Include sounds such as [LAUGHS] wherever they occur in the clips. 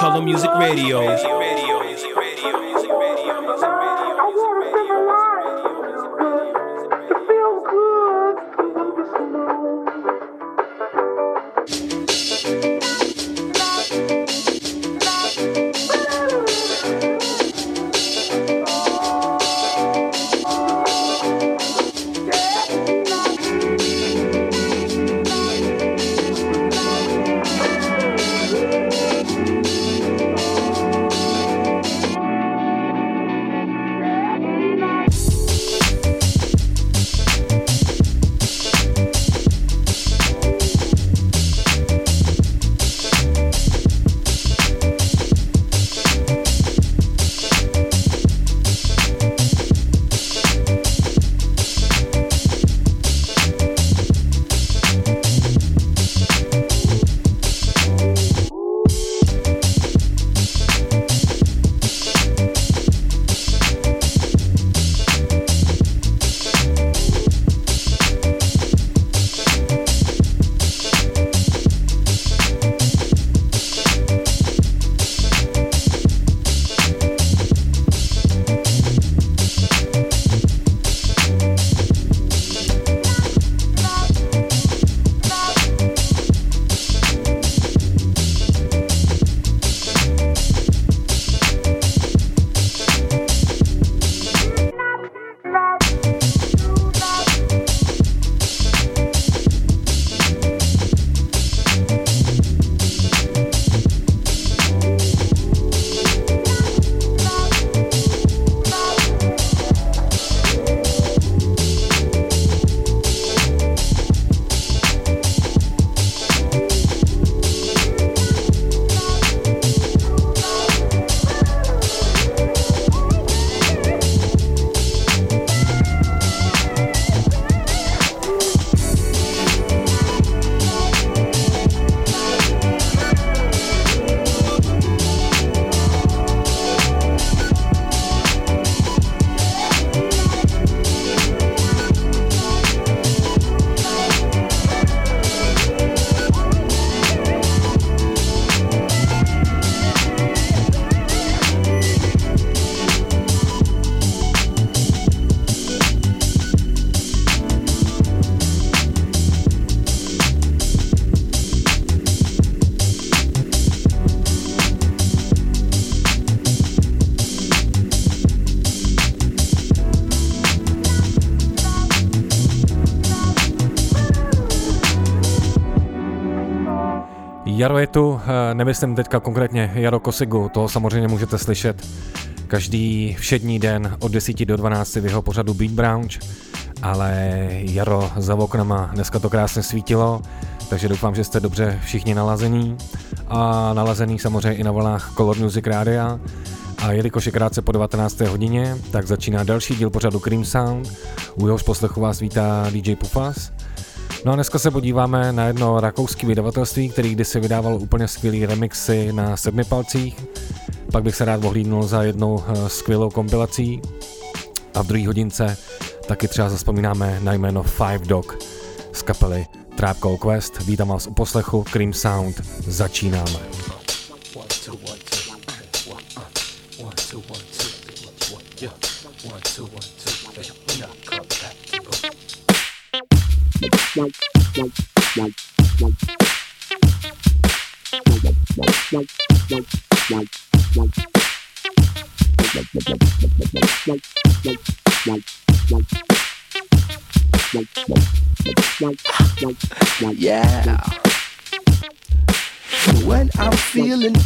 Color Music Radio. Jaro je tu, eh, nemyslím teďka konkrétně Jaro Kosigu, toho samozřejmě můžete slyšet každý všední den od 10 do 12 v jeho pořadu Beat Brunch, ale Jaro za oknama dneska to krásně svítilo, takže doufám, že jste dobře všichni nalazení a nalazený samozřejmě i na vlnách Color Music Rádia. A jelikož je krátce po 19. hodině, tak začíná další díl pořadu Cream Sound. U jehož poslechu vás vítá DJ Pufas. No a dneska se podíváme na jedno rakouské vydavatelství, který kdysi vydával úplně skvělý remixy na sedmi palcích. Pak bych se rád ohlídnul za jednou eh, skvělou kompilací. A v druhé hodince taky třeba zaspomínáme na jméno Five Dog z kapely Call Quest. Vítám vás u poslechu Cream Sound. Začínáme. Yeah. I'm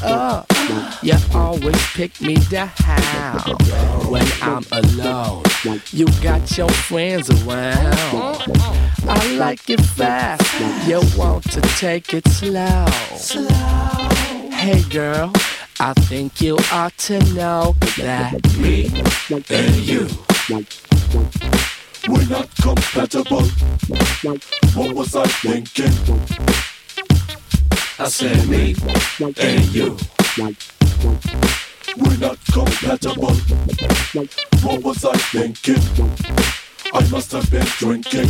up, you always pick me down. When I'm alone, you got your friends around. I like it fast, you want to take it slow. Hey girl, I think you ought to know that me and you. We're not compatible. What was I thinking? I said me and you. We're not compatible. What was I thinking? I must have been drinking.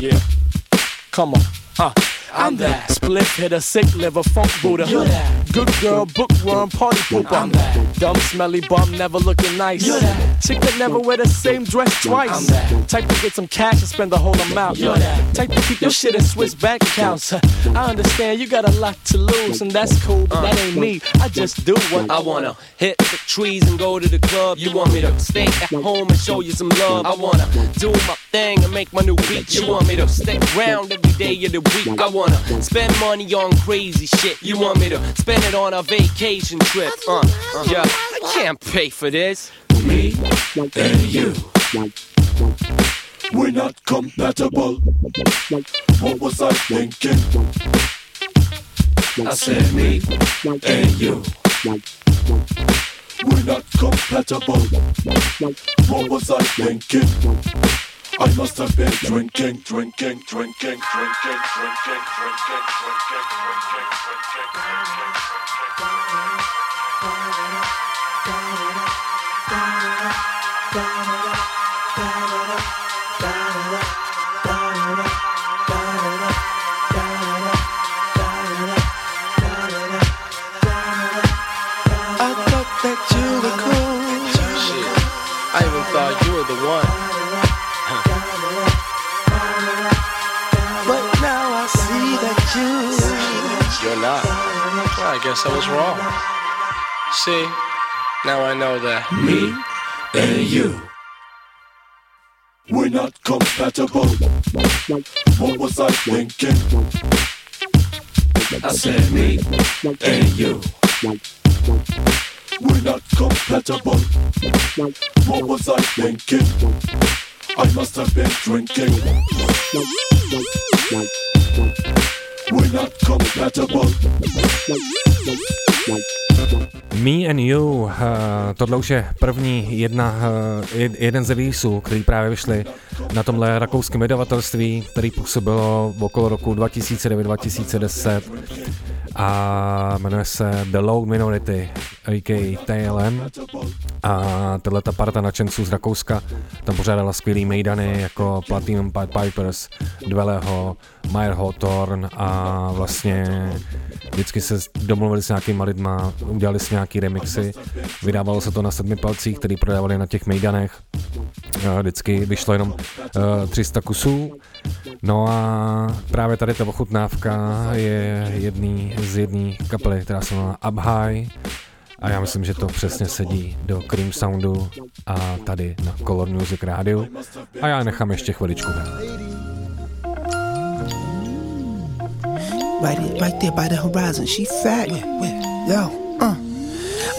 Yeah. Come on. Uh. I'm that. Split hitter, sick liver, funk Buddha. You're that. Good girl, bookworm, party pooper. I'm that. Dumb, smelly bum, never looking nice. You're that. Chick that never wear the same dress twice. I'm that. Type to get some cash and spend the whole amount. You're that. Type to keep your shit in Swiss bank accounts. [LAUGHS] I understand you got a lot to lose, and that's cool, but that ain't me. I just do what I wanna. Hit the trees and go to the club. You want me to stay at home and show you some love. I wanna do my thing and make my new beat. You want me to stay around every day of the week. I wanna wanna spend money on crazy shit. You want me to spend it on a vacation trip? Uh, uh, yeah, I can't pay for this. Me and you. We're not compatible. What was I thinking? I said me and you. We're not compatible. What was I thinking? I must have been drinking, drinking, drinking, drinking, drinking, drinking, drinking, drinking, drinking, I guess I was wrong. See, now I know that. Me and you. We're not compatible. What was I thinking? I said me and you. We're not compatible. What was I thinking? I must have been drinking. We're not compatible. Me and You, uh, tohle už je první jedna, uh, jeden z releaseů, který právě vyšly na tomhle rakouském vydavatelství, který působilo okolo roku 2009-2010 a jmenuje se The Low Minority, a.k.a. TLM a tahle ta parta nadšenců z Rakouska tam pořádala skvělý mejdany jako Platinum Pipers, Dweleho, Meyer Hawthorne a vlastně vždycky se domluvili s nějakýma lidma, udělali si nějaký remixy, vydávalo se to na sedmi palcích, který prodávali na těch mejdanech, vždycky vyšlo jenom uh, 300 kusů, no a právě tady ta ochutnávka je jedný z jedné kapely, která se jmenuje Up High, a já myslím, že to přesně sedí do Cream Soundu a tady na Color Music Radio. A já nechám ještě chviličku Right, right there by the horizon, she fat. Yo, uh.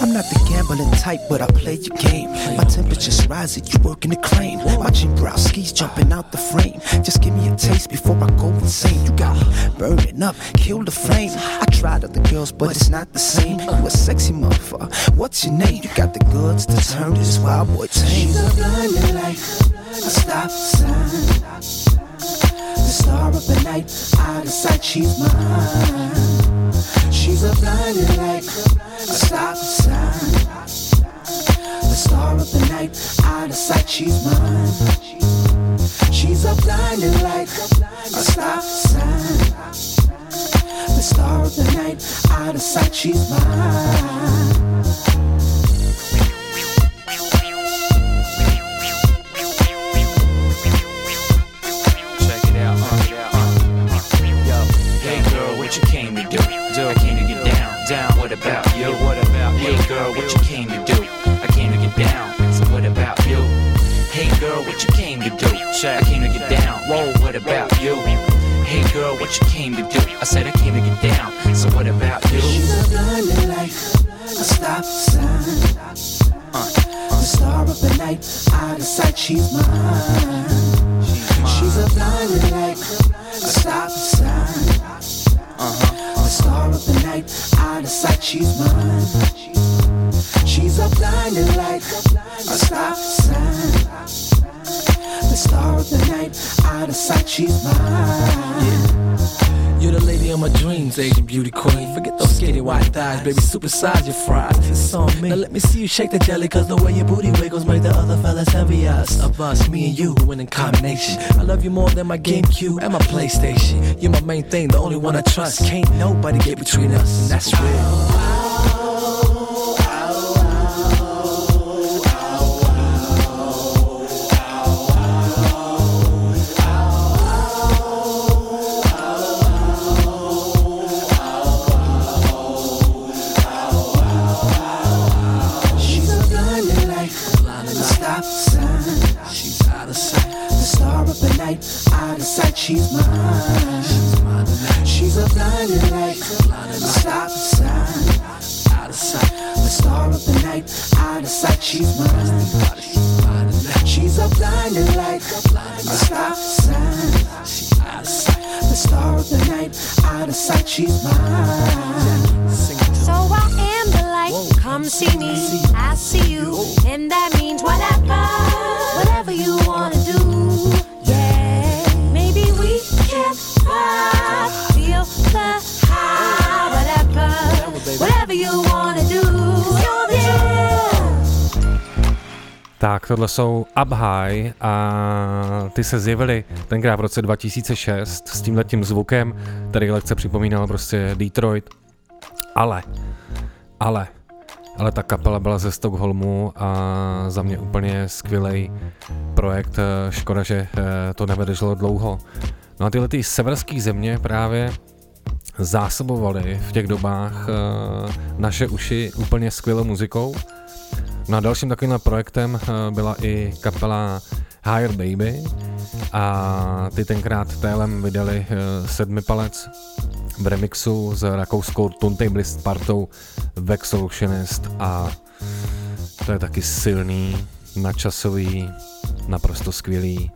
I'm not the gambling type, but I play your game. My temperature's rising, you working the crane. Watching brow skis jumping out the frame. Just give me a taste before I go insane. You got me burning up, kill the flame. I tried other girls, but it's not the same. You a sexy motherfucker. What's your name? You got the goods to turn this wild boy tame. She's a blinding light, a stop sign. The star of the night, out of sight, she's mine. She's a blinding light, a stop sign. The star of the night, out of sight, she's mine. She's a blinding light, a stop sign. The star of the night, out of sight, she's mine. What you came to do? I came to get down. Whoa, what about you? Hey girl, what you came to do? I said I came to get down. So what about you? She's a blinding light, a stop sign. Uh, the star of the night, out of sight, she's mine. She's a blinding light, a stop sign. Uh-huh. The star of the night, out of sight, she's mine. She's a blinding light, a stop sign. The star of the night, out of sight, she's mine. Yeah. You're the lady of my dreams, Asian beauty queen. Forget those skinny white thighs, baby, supersize your fries. It's on me. Now let me see you shake the jelly, cause the way your booty wiggles make the other fellas envious. Of us, me and you, winning combination. I love you more than my GameCube and my PlayStation. You're my main thing, the only one I trust. Can't nobody get between us, and that's real. Of sight, she's mine. She's a blinding light, the stop sign. Out of sight. The star of the night, out of sight, she's mine. She's a blinding light, the stop sign. Out of sight. The star of the night, out of sight, she's mine. Sing it to So I am the light. Come see me. I see you. And that means. Whatever Tak, tohle jsou Up High a ty se zjevili tenkrát v roce 2006 s tímhletím zvukem, který lehce připomínal prostě Detroit. Ale, ale, ale ta kapela byla ze Stockholmu a za mě úplně skvělý projekt. Škoda, že eh, to nevydrželo dlouho. No a tyhle ty severské země právě zásobovaly v těch dobách eh, naše uši úplně skvělou muzikou. No a dalším takovým projektem eh, byla i kapela Higher Baby a ty tenkrát TLM vydali eh, sedmipalec v remixu s rakouskou Turntablist partou Vex Solutionist a to je taky silný, nadčasový, naprosto skvělý,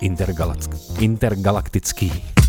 intergalaktický. intergalaktický.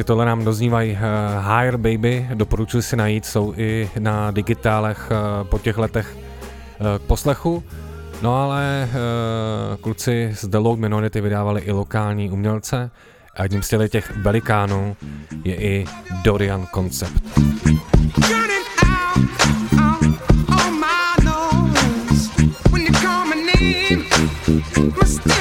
Takže tohle nám doznívají eh, Higher Baby, doporučuji si najít, jsou i na digitálech eh, po těch letech eh, k poslechu. No ale kluci z The Low Minority vydávali i lokální umělce a jedním z těch velikánů je i Dorian Concept. Mistake.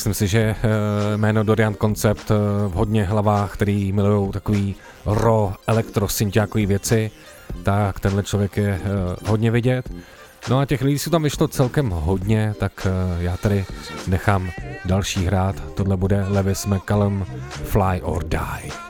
Myslím si, že eh, jméno Dorian Concept eh, v hodně hlavách, který milují takový ro, elektro, věci, tak tenhle člověk je eh, hodně vidět. No a těch lidí jsou tam vyšlo celkem hodně, tak já tady nechám další hrát. Tohle bude Lewis McCallum Fly or Die.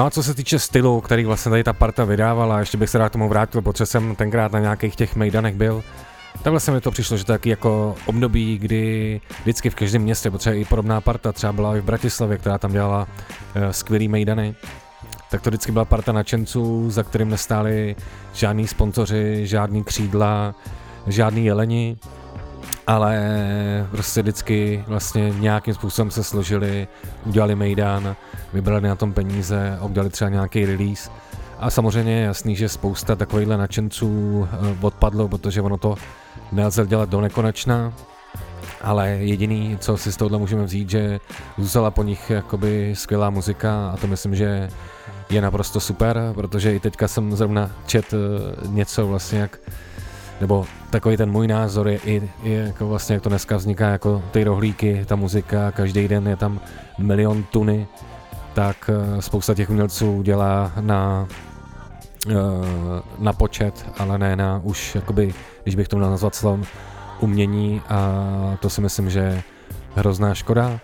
No a co se týče stylu, který vlastně tady ta parta vydávala, ještě bych se rád k tomu vrátil, protože jsem tenkrát na nějakých těch mejdanech byl, tak vlastně mi to přišlo, že taky jako období, kdy vždycky v každém městě, protože i podobná parta třeba byla i v Bratislavě, která tam dělala uh, skvělý mejdany, tak to vždycky byla parta nadšenců, za kterým nestáli žádní sponzoři, žádný křídla, žádný jeleni, ale prostě vždycky vlastně nějakým způsobem se složili, udělali Mejdan, vybrali na tom peníze udělali třeba nějaký release. A samozřejmě je jasný, že spousta takovýchhle nadšenců eh, odpadlo, protože ono to nelze dělat do nekonečna, ale jediný, co si z tohohle můžeme vzít, že zůstala po nich jakoby skvělá muzika a to myslím, že je naprosto super, protože i teďka jsem zrovna čet eh, něco vlastně jak nebo takový ten můj názor je i, i jako vlastně, jak to dneska vzniká, jako ty rohlíky, ta muzika, každý den je tam milion tuny, tak uh, spousta těch umělců dělá na, uh, na počet, ale ne na už, jakoby, když bych to měl nazvat slovem, umění a to si myslím, že je hrozná škoda.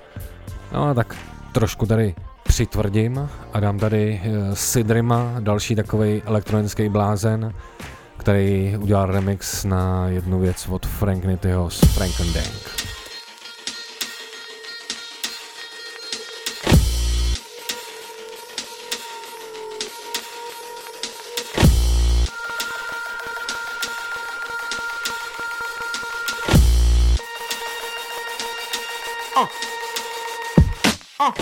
No a tak trošku tady přitvrdím a dám tady eh, Sidrima, další takový elektronický blázen, který udělal remix na jednu věc od Frank Nityho z Frank Dank. Uh. Uh.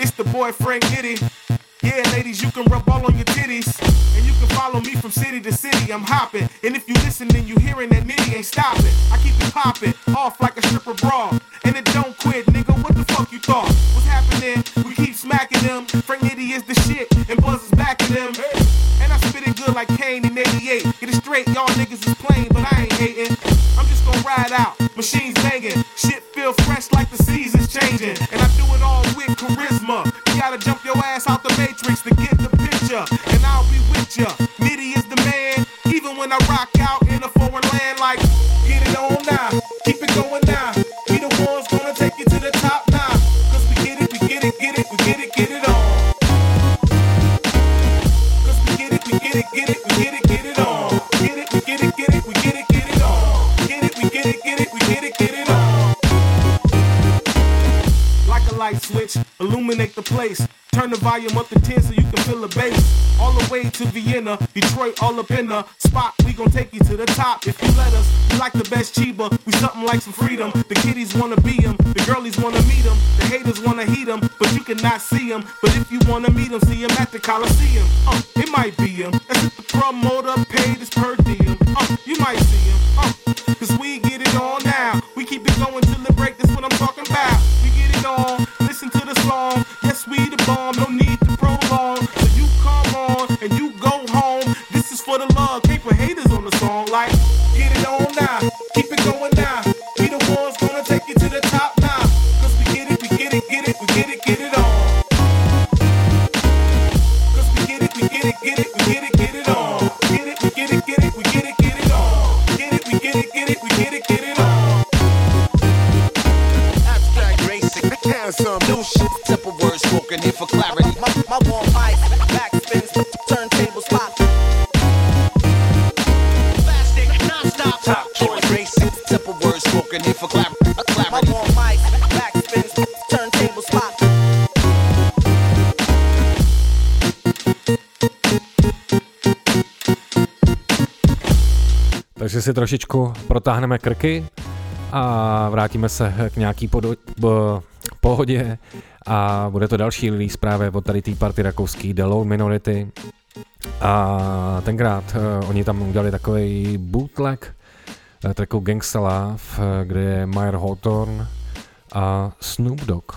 It's the boy Frank Nitty. Yeah, ladies, you can rub all on your titties. And you can follow me from city to city. I'm hopping. And if you listen and you hearing that nitty ain't stopping. I keep it popping, off like a stripper bra. And it don't quit, nigga. What the fuck you thought? What's happening? We keep smacking them. Frank Nitty is the shit. And Buzz is backing them. And I spit it good like Kane in 88. Get it straight, y'all niggas is plain, but I ain't hating. I'm just gonna ride out. Machines banging. Shit feel fresh like the seasons changing. And I do it all with charisma You gotta jump out the matrix to volume up to 10 so you can feel the bass. All the way to Vienna, Detroit, all up in the spot. We gon' take you to the top if you let us. We like the best Chiba, we something like some freedom. The kiddies wanna be them, the girlies wanna meet them, the haters wanna heat them, but you cannot see them. But if you wanna meet them, see them at the Coliseum. Uh, it might be them. That's the promoter si trošičku protáhneme krky a vrátíme se k nějaký podo- b- pohodě a bude to další release právě od tady té party rakouský The Low Minority a tenkrát uh, oni tam udělali takový bootleg uh, tracku Gangsta Love, uh, kde je Meyer Hawthorne a Snoop Dogg.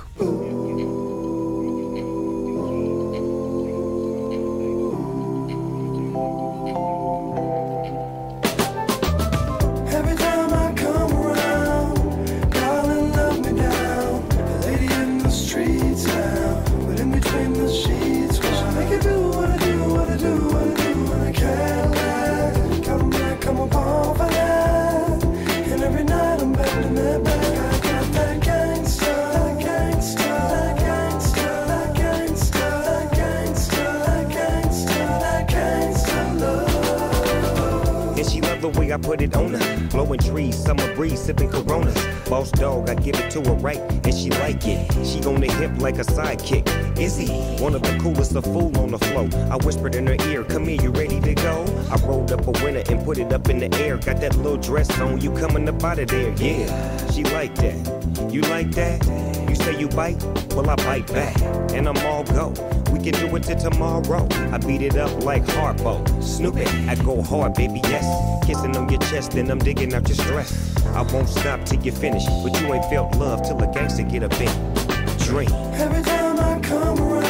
Put it on her. Blowing trees, summer breeze, sipping coronas. Boss dog, I give it to her right, and she like it. She on the hip like a sidekick. Is he one of the coolest, a fool on the flow? I whispered in her ear, Come here, you ready to go? I rolled up a winner and put it up in the air. Got that little dress on, you coming up out of there. Yeah, she like that. You like that? You say you bite? Well, I bite back, and I'm all go. We can do it till tomorrow. I beat it up like Harpo. Snoop I go hard, baby, yes. Kissing on your chest, and I'm digging out your stress. I won't stop till you finish, but you ain't felt love till a gangster get a in. Dream. Every time I come around,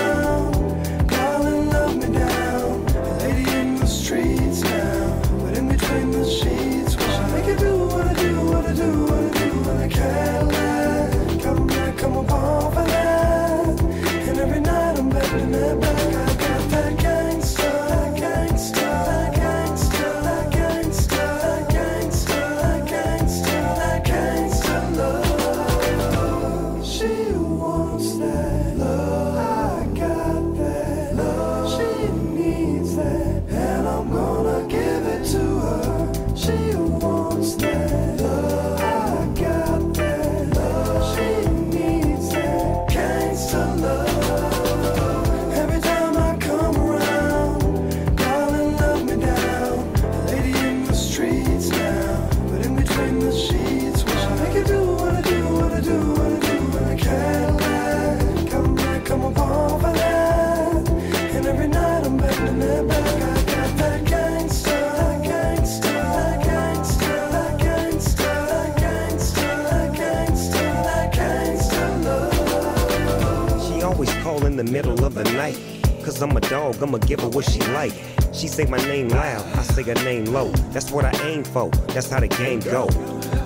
I'ma give her what she like. She say my name loud, I say her name low. That's what I aim for, that's how the game go.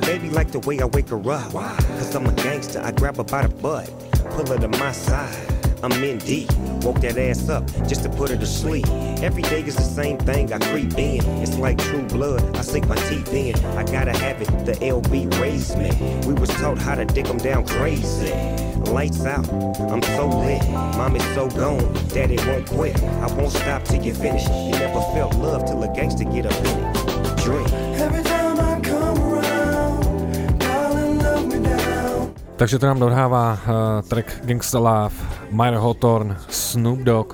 Baby like the way I wake her up. Cause I'm a gangster, I grab her by the butt, pull her to my side. I'm in deep, woke that ass up just to put her to sleep. Every day is the same thing, I creep in. It's like true blood, I sink my teeth in. I gotta have it, the LB raised me. We was taught how to dick 'em down crazy. Lights out, I'm so lit. Mom is so gone, daddy won't quit. I won't stop till you finish. You never felt love till a gangster get up in it. Drink. Every time I come around, darling, love me down. Takže to nám dohrává uh, track Gangsta Love, Myra Hawthorne, Snoop Dogg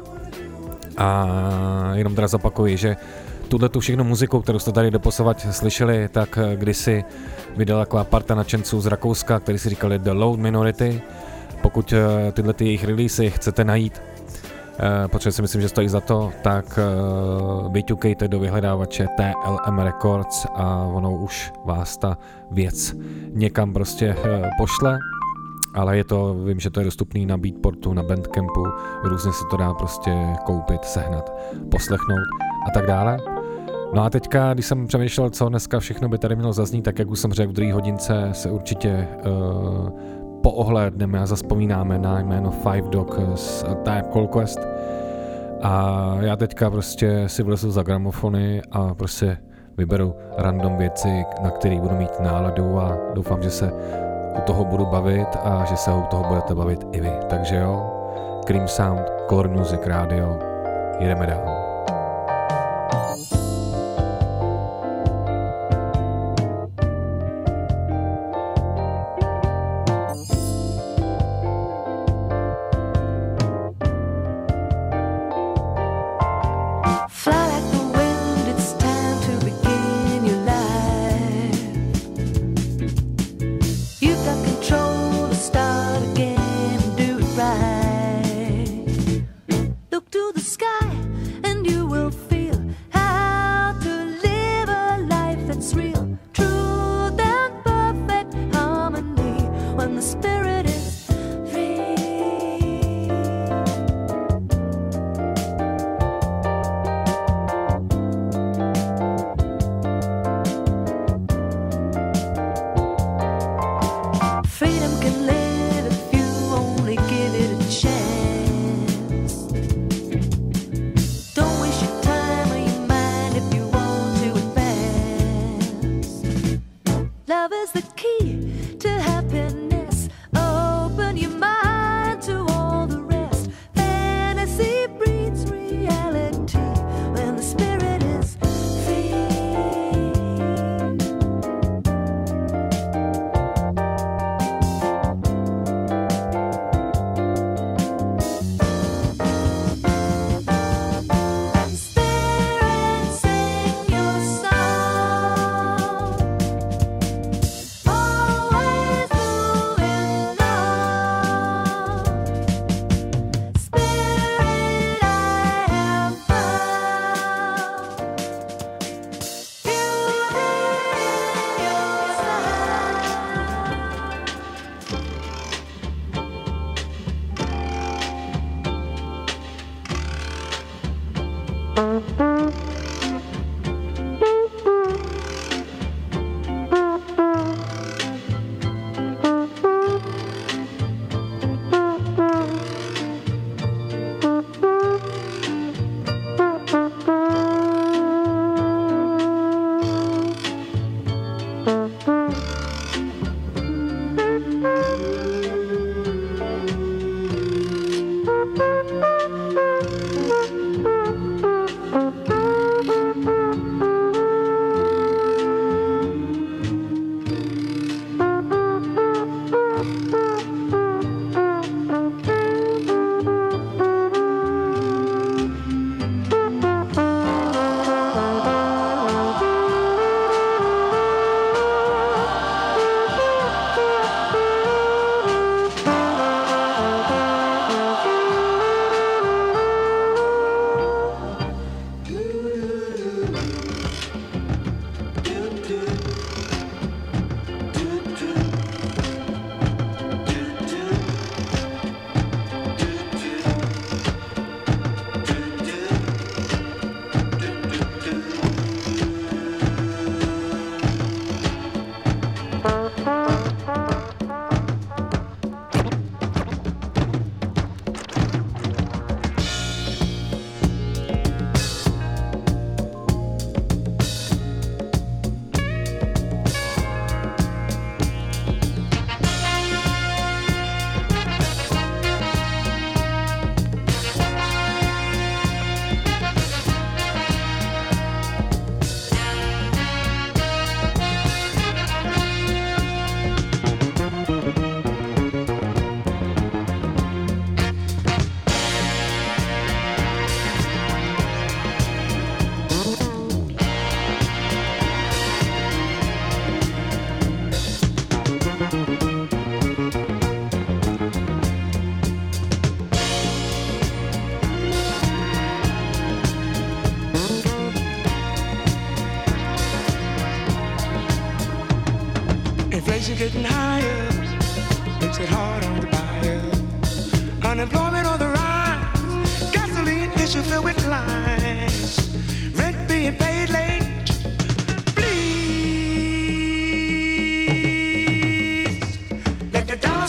a jenom teda zopakuji, že tuhle tu všechno muziku, kterou jste tady doposovat slyšeli, tak eh, kdysi vydala taková parta nadšenců z Rakouska, který si říkali The Loud Minority. Pokud eh, tyhle ty jejich releasy chcete najít, eh, protože si myslím, že stojí za to, tak vyťukejte do vyhledávače TLM Records a ono už vás ta věc někam prostě pošle ale je to, vím, že to je dostupný na Beatportu, na Bandcampu, různě se to dá prostě koupit, sehnat, poslechnout a tak dále. No a teďka, když jsem přemýšlel, co dneska všechno by tady mělo zaznít, tak jak už jsem řekl, v druhé hodince se určitě uh, poohlédneme a zaspomínáme na jméno Five Dog z Type Call Quest. A já teďka prostě si vlezu za gramofony a prostě vyberu random věci, na které budu mít náladu a doufám, že se u toho budu bavit a že se u toho budete bavit i vy. Takže jo, Cream Sound, Core Music Radio, jedeme dál.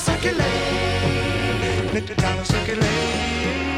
Circulate, let the dollar circulate.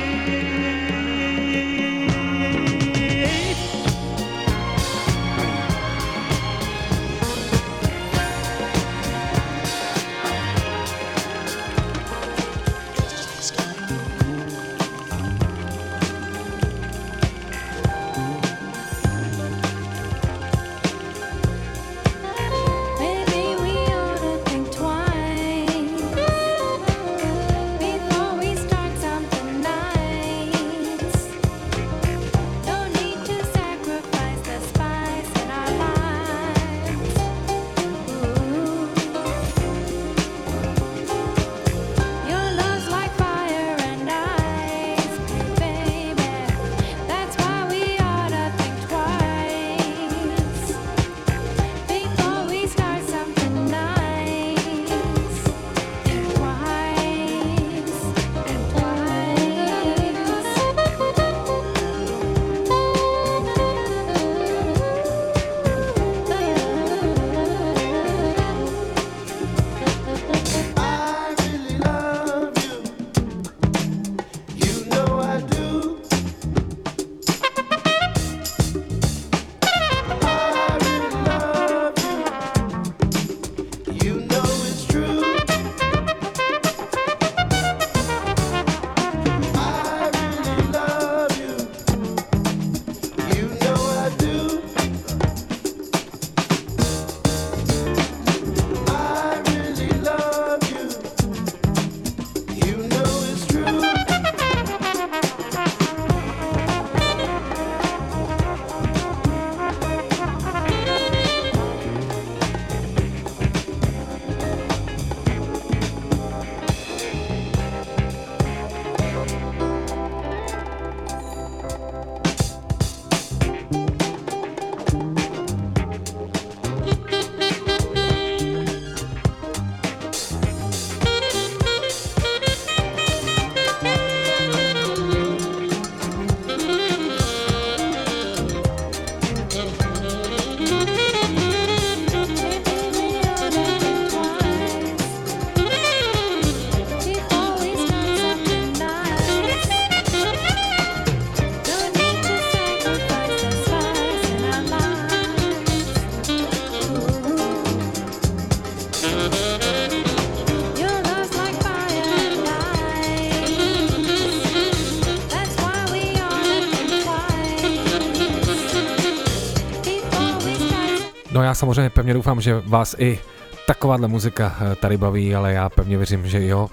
Samozřejmě pevně doufám, že vás i takováhle muzika eh, tady baví, ale já pevně věřím, že jo,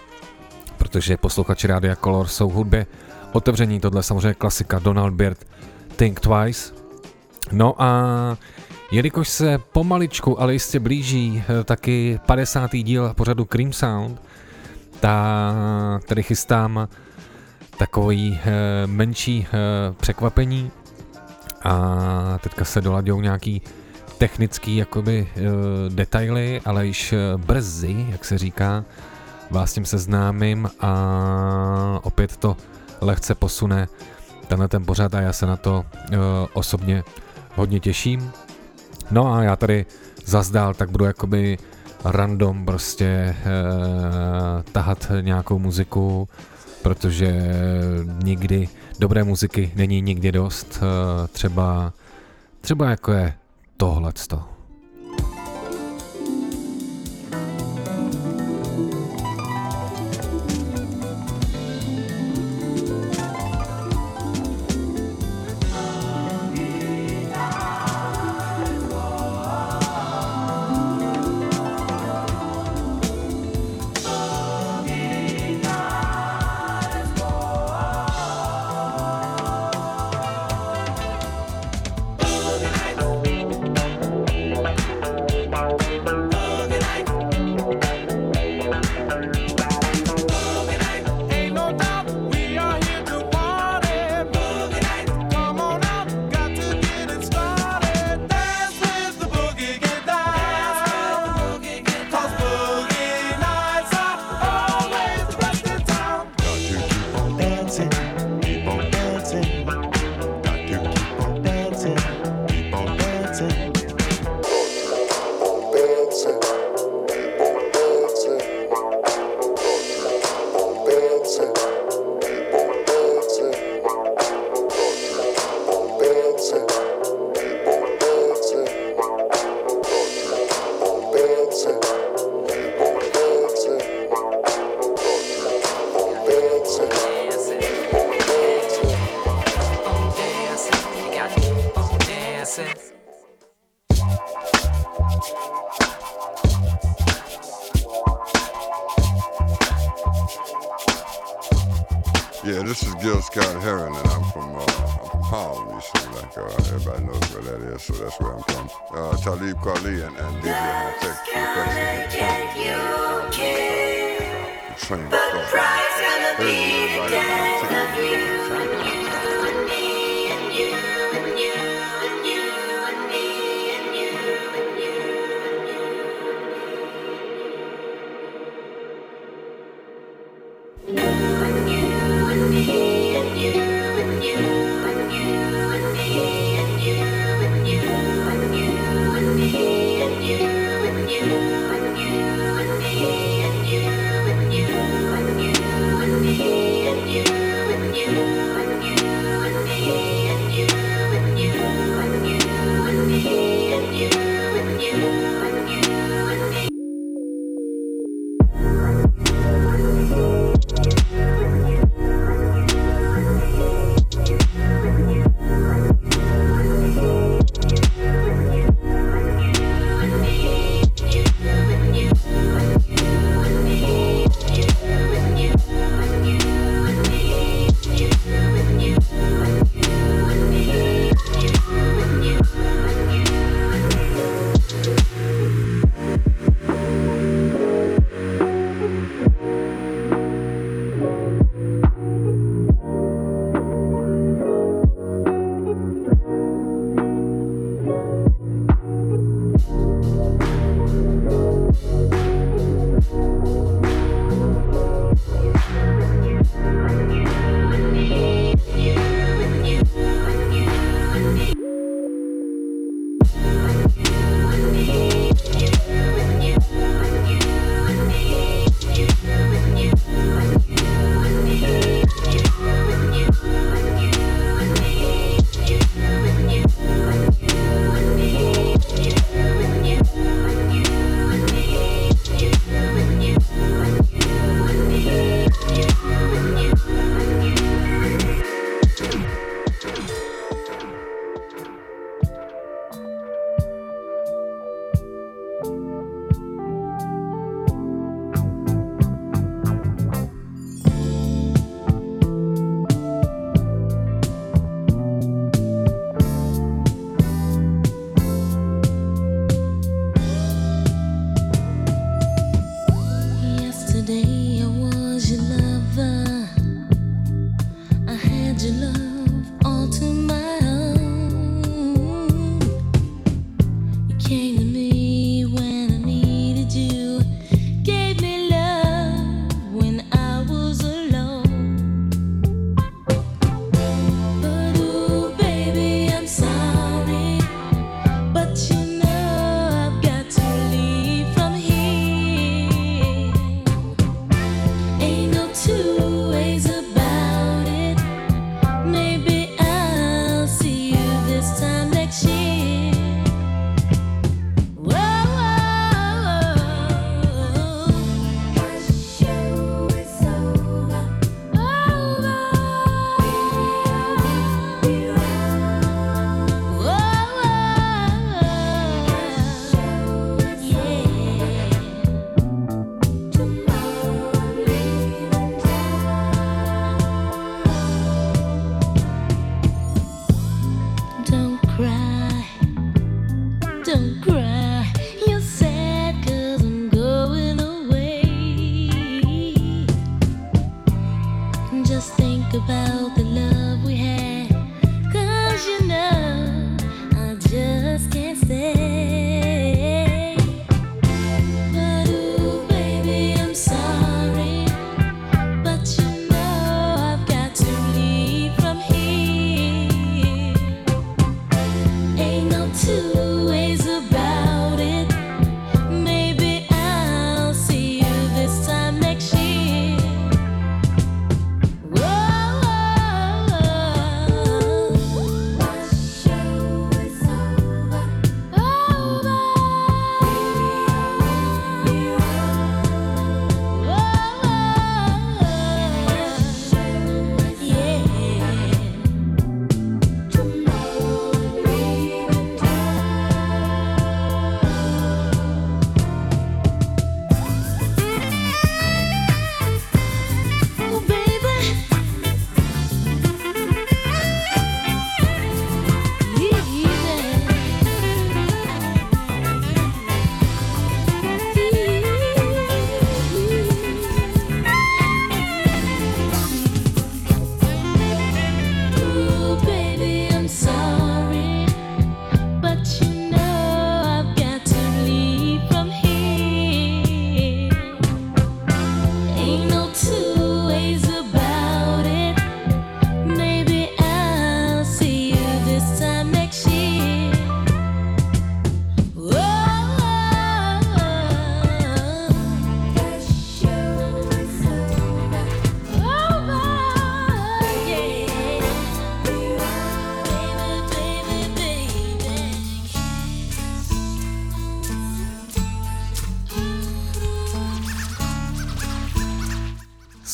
protože posluchači Rádia Color jsou hudbě otevření, tohle samozřejmě klasika Donald Byrd, Think Twice. No a jelikož se pomaličku, ale jistě blíží eh, taky 50. díl pořadu Cream Sound, tak tady chystám takový eh, menší překvapení a teďka se doladějou nějaký technický jakoby uh, detaily, ale již eh, brzy, jak se říká, vás s tím seznámím a opět to lehce posune tenhle ten pořad a já se na to uh, osobně hodně těším. No a já tady zazdál, tak budu jakoby random prostě uh, tahat nějakou muziku, protože nikdy dobré muziky není nikdy dost, uh, třeba třeba jako je tohleto.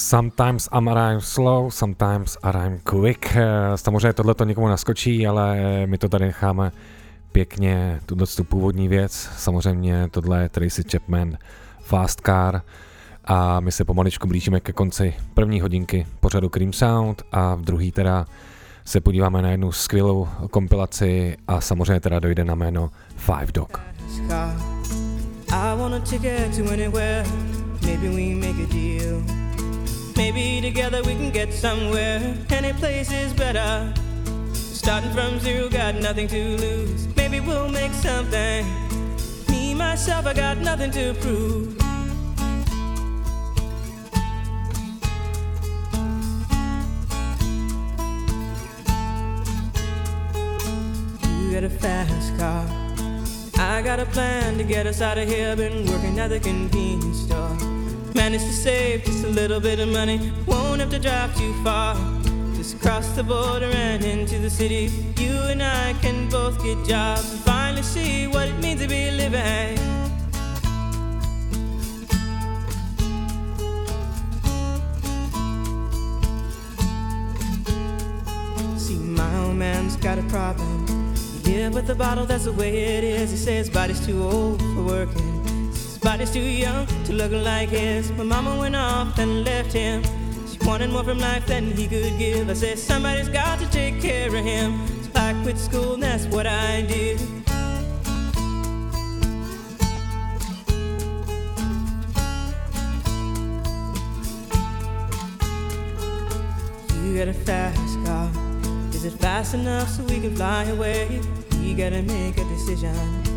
Sometimes I'm arrive slow, sometimes arrive quick. Eh, samozřejmě tohle to někomu naskočí, ale my to tady necháme pěkně, tuto tu původní věc. Samozřejmě tohle je Tracy Chapman Fast Car a my se pomaličku blížíme ke konci první hodinky pořadu Cream Sound a v druhý teda se podíváme na jednu skvělou kompilaci a samozřejmě teda dojde na jméno Five Dog. I want a ticket to anywhere. Maybe we make a deal. Maybe together we can get somewhere. Any place is better. Starting from zero, got nothing to lose. Maybe we'll make something. Me, myself, I got nothing to prove. You got a fast car. I got a plan to get us out of here. Been working at the convenience store. Managed to save just a little bit of money. Won't have to drive too far. Just cross the border and into the city. You and I can both get jobs and finally see what it means to be living. See, my old man's got a problem. Live with a bottle, that's the way it is. He says body's too old for working. Body's too young to look like his. My mama went off and left him. She wanted more from life than he could give. I said, somebody's got to take care of him. So I quit school and that's what I did. You got a fast car. Is it fast enough so we can fly away? We gotta make a decision.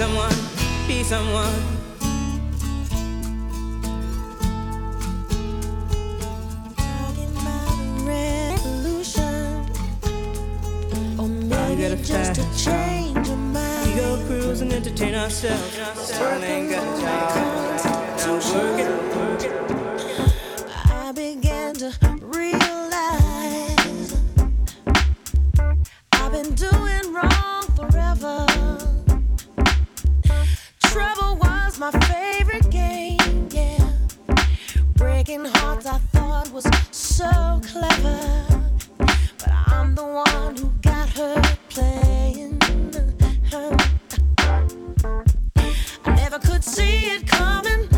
be someone, be someone. revolution. Or maybe got a just a change of mind. We go cruise and entertain ourselves. Still ain't got a job. Now work it, work it. I began to realize I've been doing wrong my favorite game, yeah. Breaking hearts I thought was so clever. But I'm the one who got hurt playing. Uh, uh. I never could see it coming,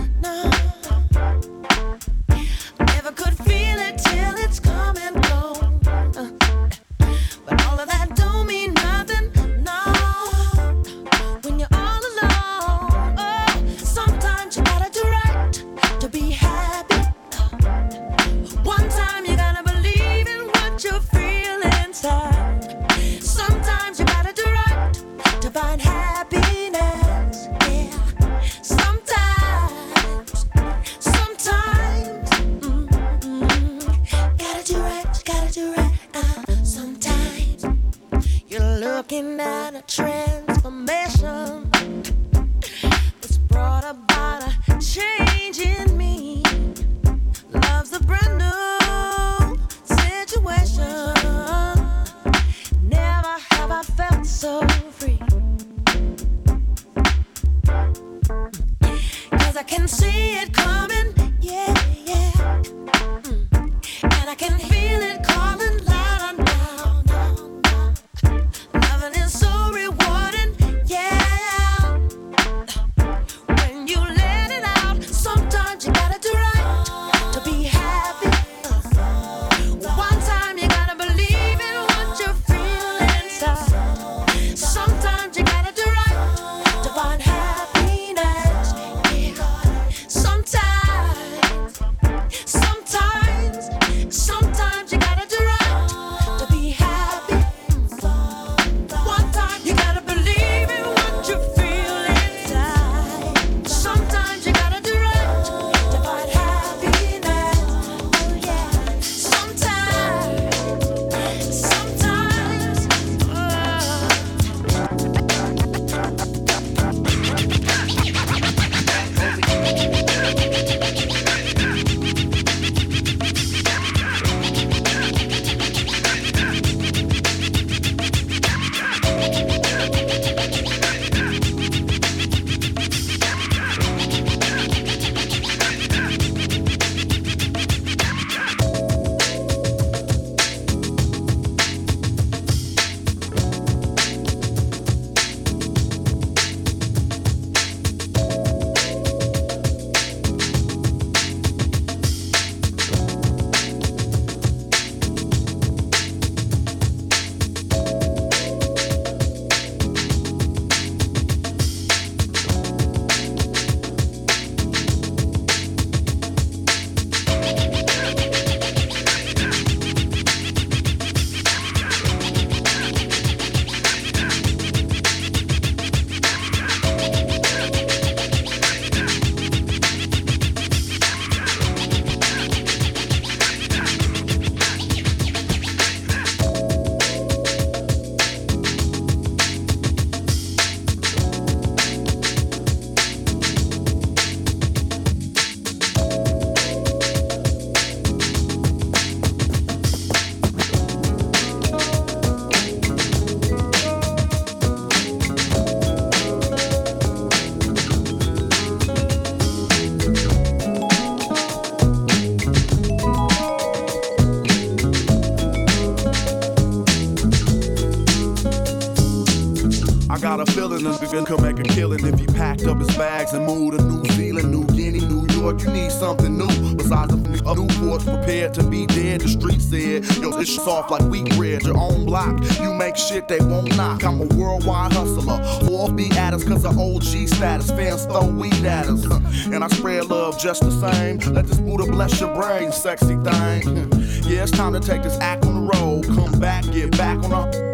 nigga could make a killing if he packed up his bags and moved to New Zealand, New Guinea, New York. You need something new besides a, a Newport's prepared to be dead. The street said, yo, it's soft like wheat bread. Your own block, you make shit they won't knock. I'm a worldwide hustler. Four beat at us cause of OG status. Fans throw weed at us. [LAUGHS] And I spread love just the same. Let this Buddha bless your brain, sexy thing. [LAUGHS] Yeah, it's time to take this act on the road. Come back, get back on the.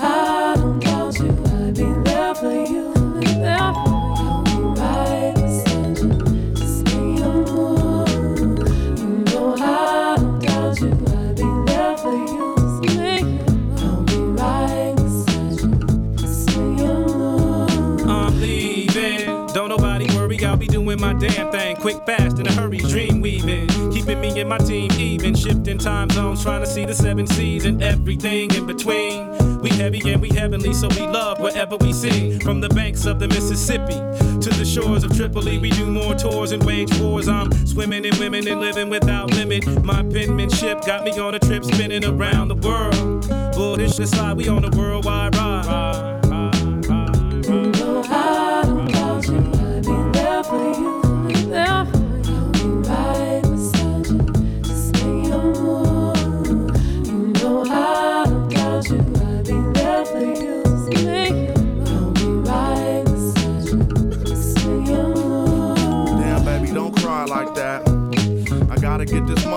I damn thing. Quick, fast, in a hurry, dream weaving. Keeping me and my team even. Shifting time zones, trying to see the seven seas and everything in between. We heavy and we heavenly, so we love wherever we see. From the banks of the Mississippi to the shores of Tripoli, we do more tours and wage wars. I'm swimming in women and living without limit. My penmanship got me on a trip spinning around the world. Bullish aside, we on a worldwide ride. No, I don't doubt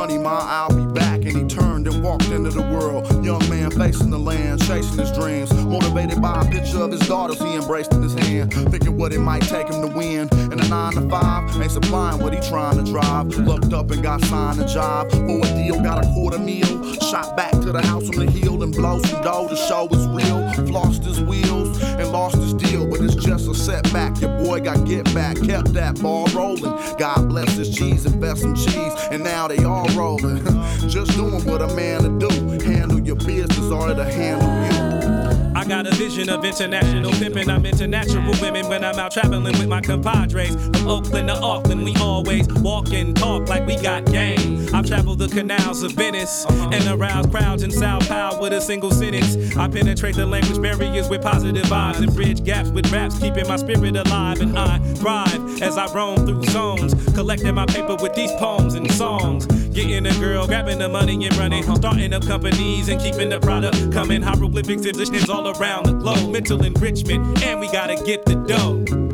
money, ma. I'll be back. And he turned and walked into the world. Young man facing the land, chasing his dreams. Motivated by a picture of his daughters he embraced in his hand. Thinking what it might take him to win. And a nine to five ain't supplying what he trying to drive. Looked up and got signed a job. For a deal, got a quarter meal. Shot back to the house on the hill and blow some dough to show is real. Flossed his wheels and lost his deal, but it's just a setback. Your boy got get back, kept that ball rolling. God bless his cheese, invest some cheese, and now they all rolling. [LAUGHS] just doing what a man to do. Handle your business or to handle you. Got a vision of international pimping. I'm into natural women when I'm out traveling with my compadres. From Oakland to Auckland, we always walk and talk like we got game. I've traveled the canals of Venice uh-huh. and aroused crowds in Sao Paulo with a single sentence. I penetrate the language barriers with positive vibes and bridge gaps with raps, keeping my spirit alive. And I thrive as I roam through zones, collecting my paper with these poems and songs. Getting a girl, grabbing the money and running, starting up companies and keeping the product coming. Hieroglyphics, positions all around the globe, mental enrichment, and we gotta get the dough.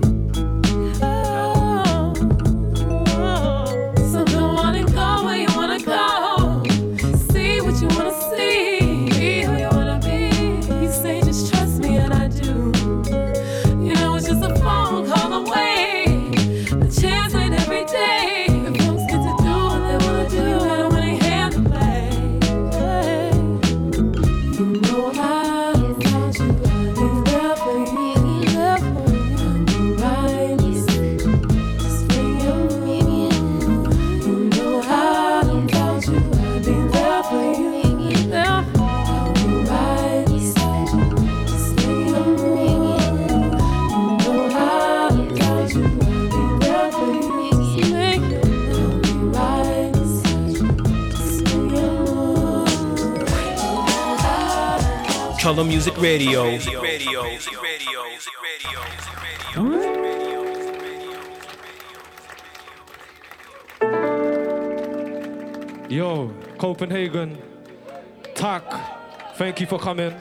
Color Music Radio. Yo, Copenhagen, Tak, thank you for coming.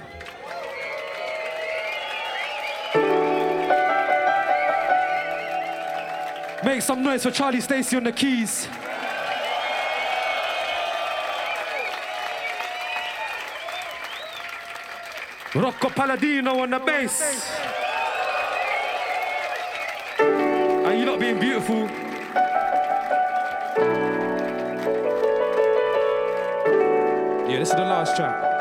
Make some noise for Charlie Stacy on the keys. Rocco Palladino on the bass. Are you not being beautiful? Yeah, this is the last track.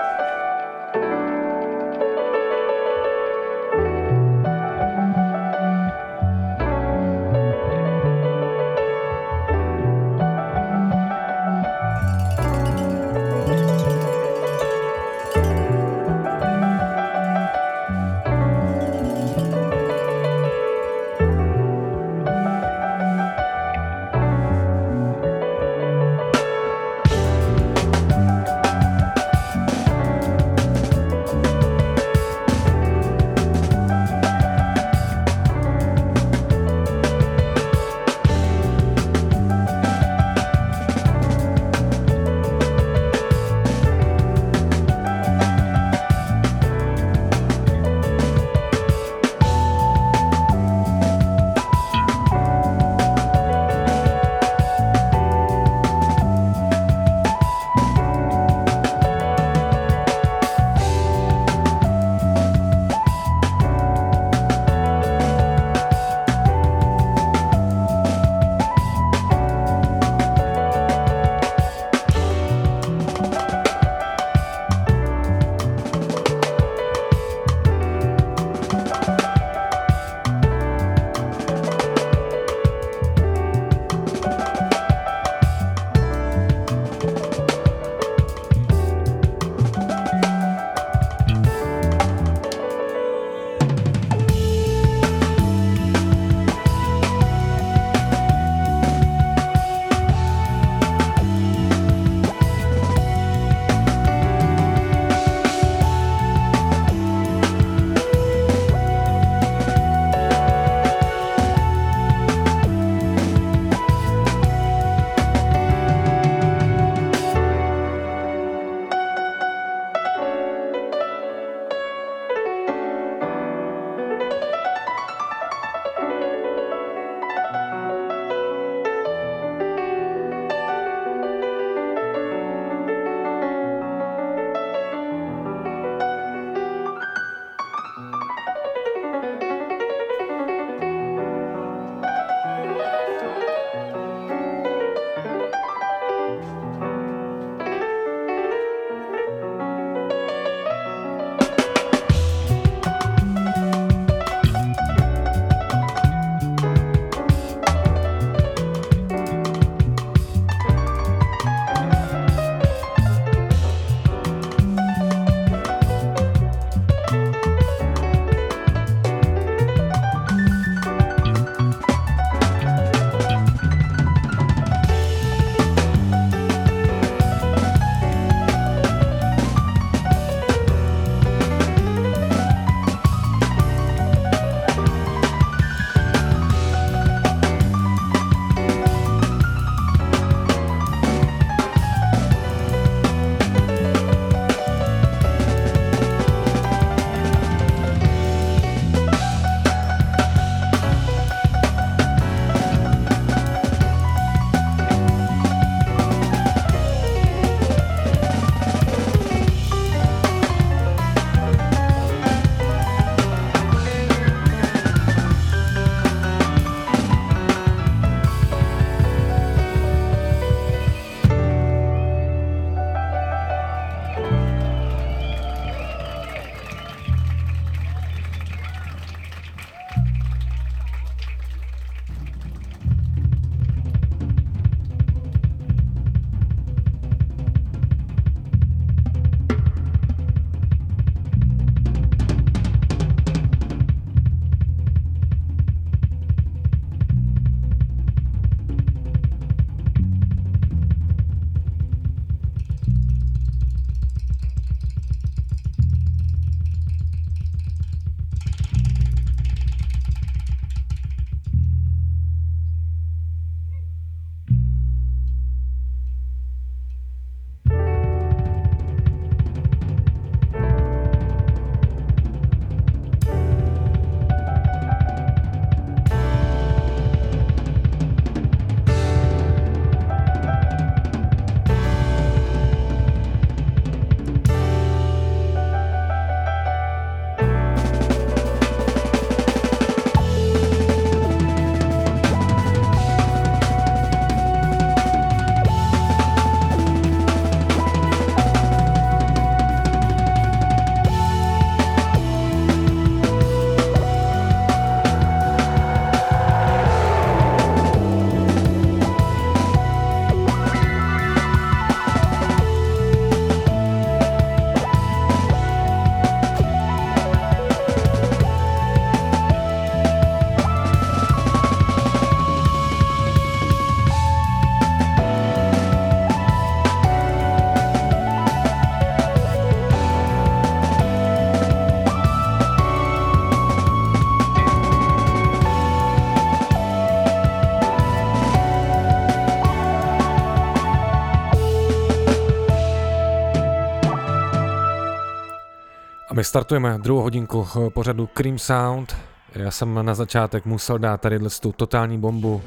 My startujeme druhou hodinku eh, pořadu Cream Sound. Já jsem na začátek musel dát tady tu totální bombu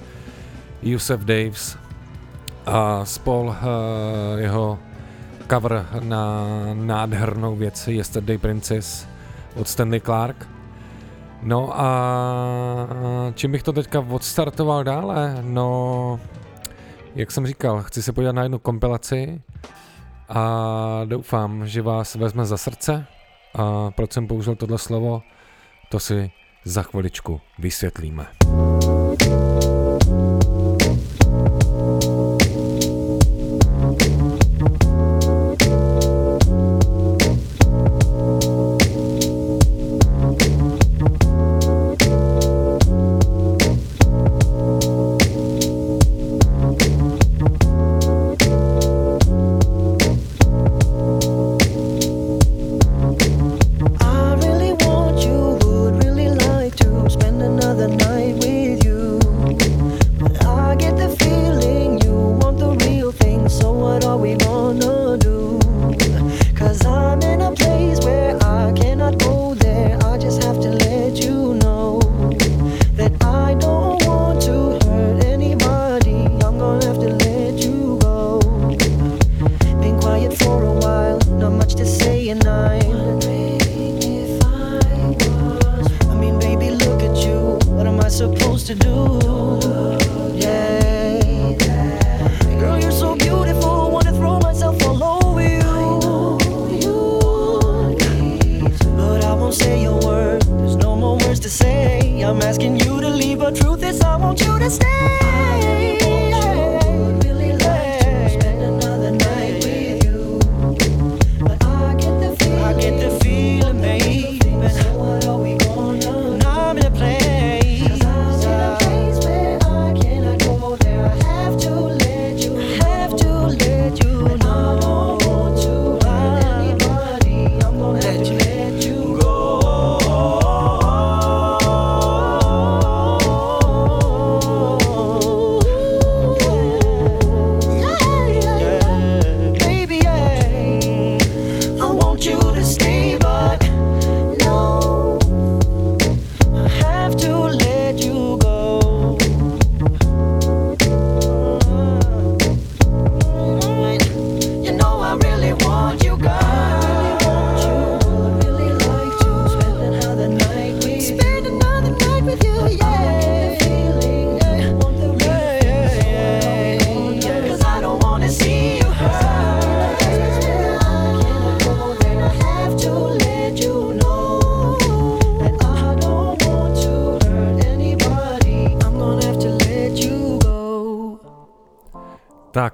Yusef Daves a spol uh, jeho cover na nádhernou věc Yesterday Princess od Stanley Clark. No a čím bych to teďka odstartoval dále? No, jak jsem říkal, chci se podívat na jednu kompilaci a doufám, že vás vezme za srdce. A proč jsem použil tohle slovo, to si za chviličku vysvětlíme.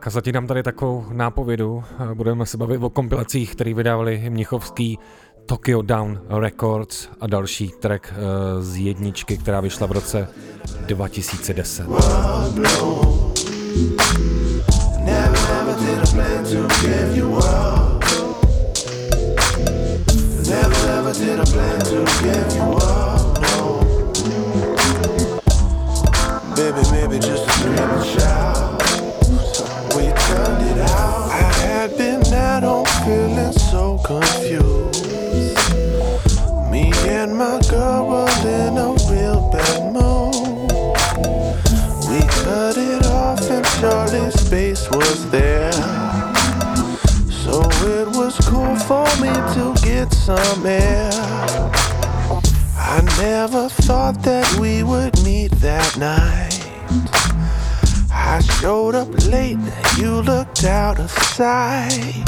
Tak a zatím dám tady takovou nápovědu. Budeme se bavit o kompilacích, které vydávali Mnichovský Tokyo Down Records a další track eh, z jedničky, která vyšla v roce 2010. Never, never did I plan to air. I never thought that we would meet that night. I showed up late, and you looked out of sight.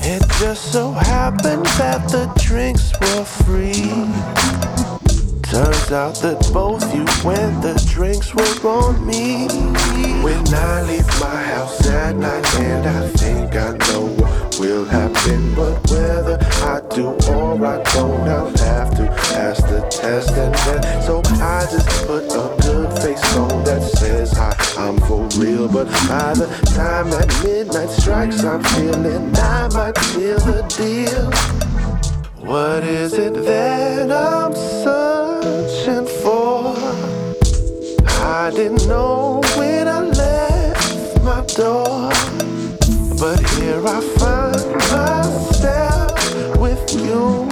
It just so happened that the drinks were free. Turns out that both you went, the drinks were on me. When I leave my house at night, and I think I know what will happen. But whether do or I don't, I'll have to pass the test. And then, so I just put a good face on that says hi, I'm for real. But by the time that midnight strikes, I'm feeling I might seal the deal. What is it that I'm searching for? I didn't know when I left my door. But here I you?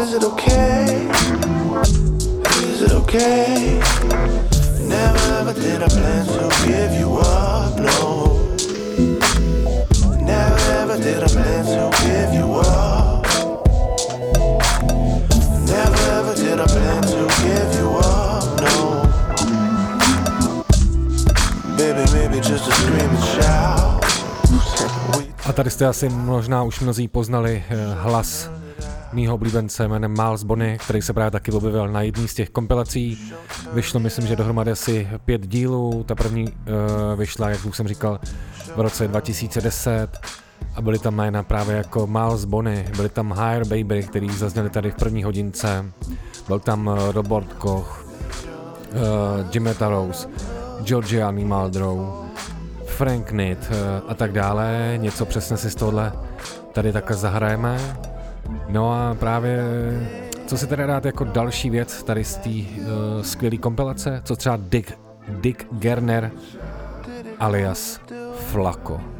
Is it okay? Is it okay? Never ever did I plan tady jste asi možná už mnozí poznali eh, hlas mýho oblíbence jménem Miles Bonny, který se právě taky objevil na jedné z těch kompilací. Vyšlo, myslím, že dohromady asi pět dílů. Ta první uh, vyšla, jak už jsem říkal, v roce 2010 a byly tam jména právě jako Miles Bonny, byly tam Higher Baby, který zazněli tady v první hodince, byl tam eh, Robert Koch, uh, Jimmy Rose, Georgia Maldrow, Frank Knit eh, a tak dále. Něco přesně si z tohle tady takhle zahrajeme. No a právě co si teda dát jako další věc tady z té uh, skvělé kompilace? Co třeba Dick, Dick Gerner alias Flaco.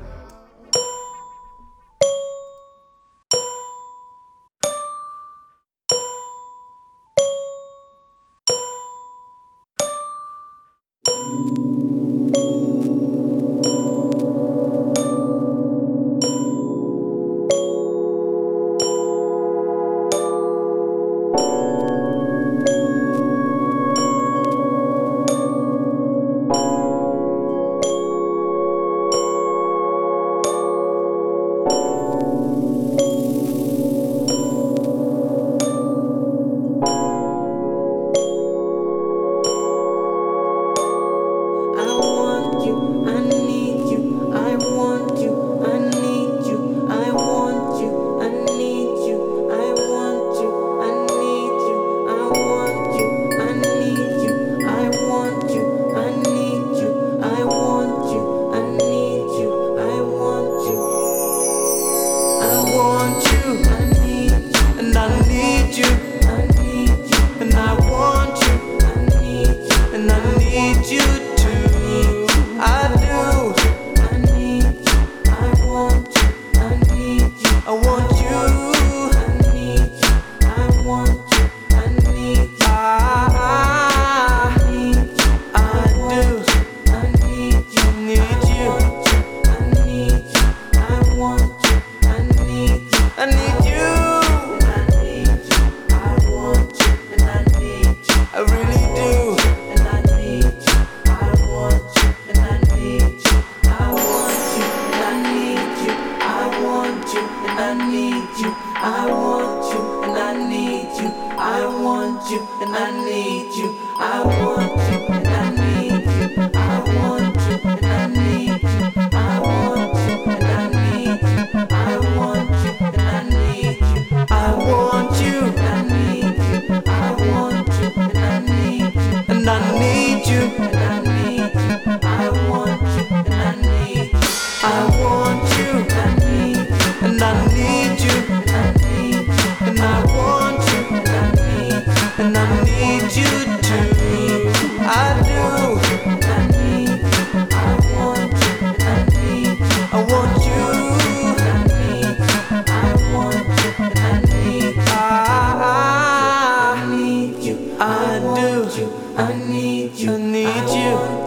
you, I need you, I need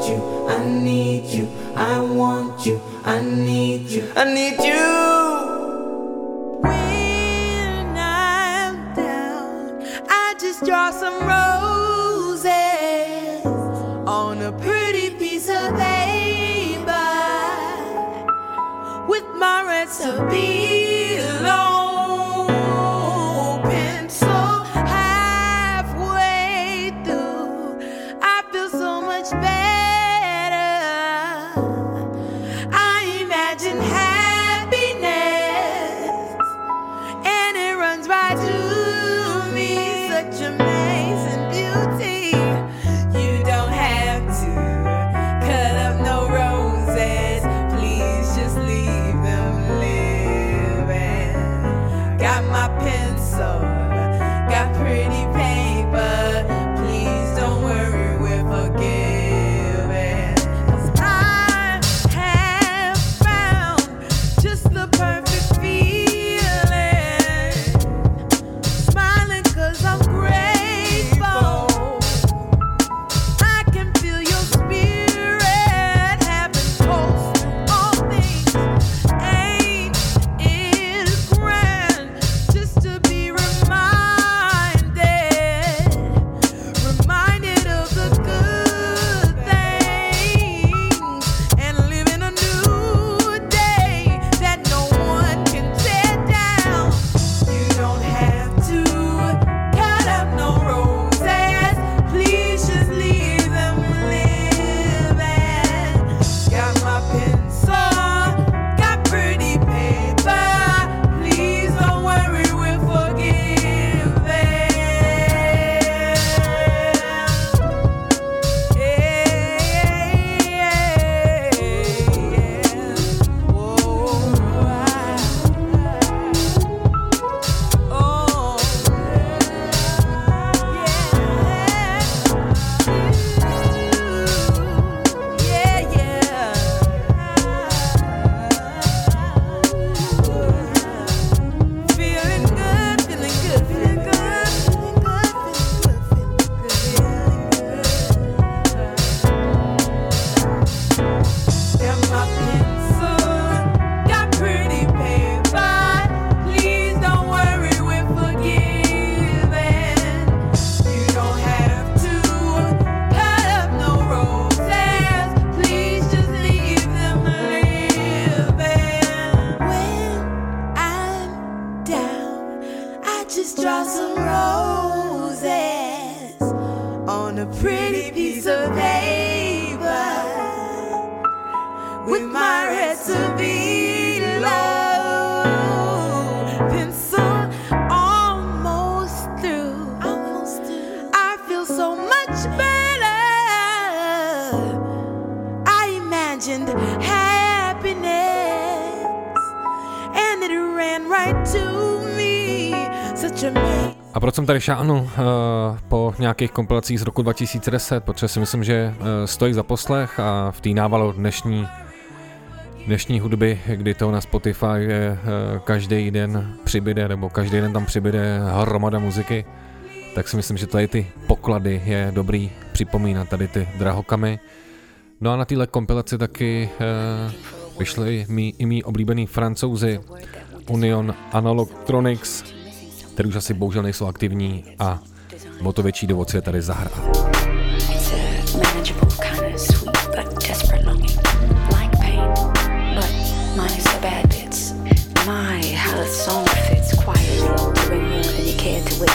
you, I need you, I want you, I need you, I need you. i Just draw some roses on a pretty piece of paper with my recipe. tady šánu uh, eh, po nějakých kompilacích z roku 2010, protože si myslím, že uh, stojí za poslech a v té návalu dnešní, dnešní hudby, kdy to na Spotify je, uh, každý den přibyde, nebo každý den tam přibyde hromada muziky, tak si myslím, že tady ty poklady je dobrý připomínat, tady ty drahokamy. No a na téhle kompilaci taky uh, vyšli mý, i mý oblíbený francouzi Union Analogtronics, které už asi bohužel nejsou aktivní a o to větší dovoce je tady zahrát.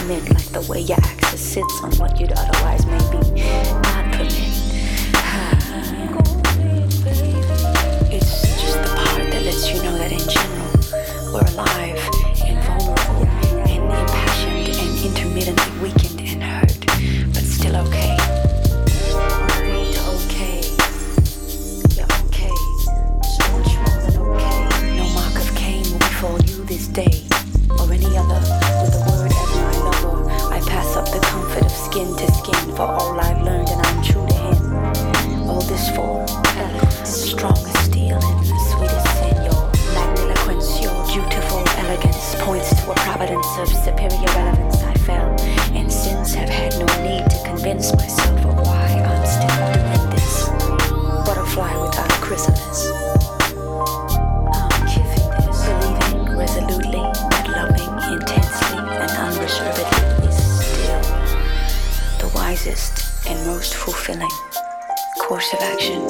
Admit, like the way your axis sits on what you'd otherwise maybe not permit. [SIGHS] It's just the part that lets you know that in general, we're alive. ask myself why I'm still doing this. Butterfly without a chrysalis. Believing resolutely that loving intensely and unreservedly is still the wisest and most fulfilling course of action.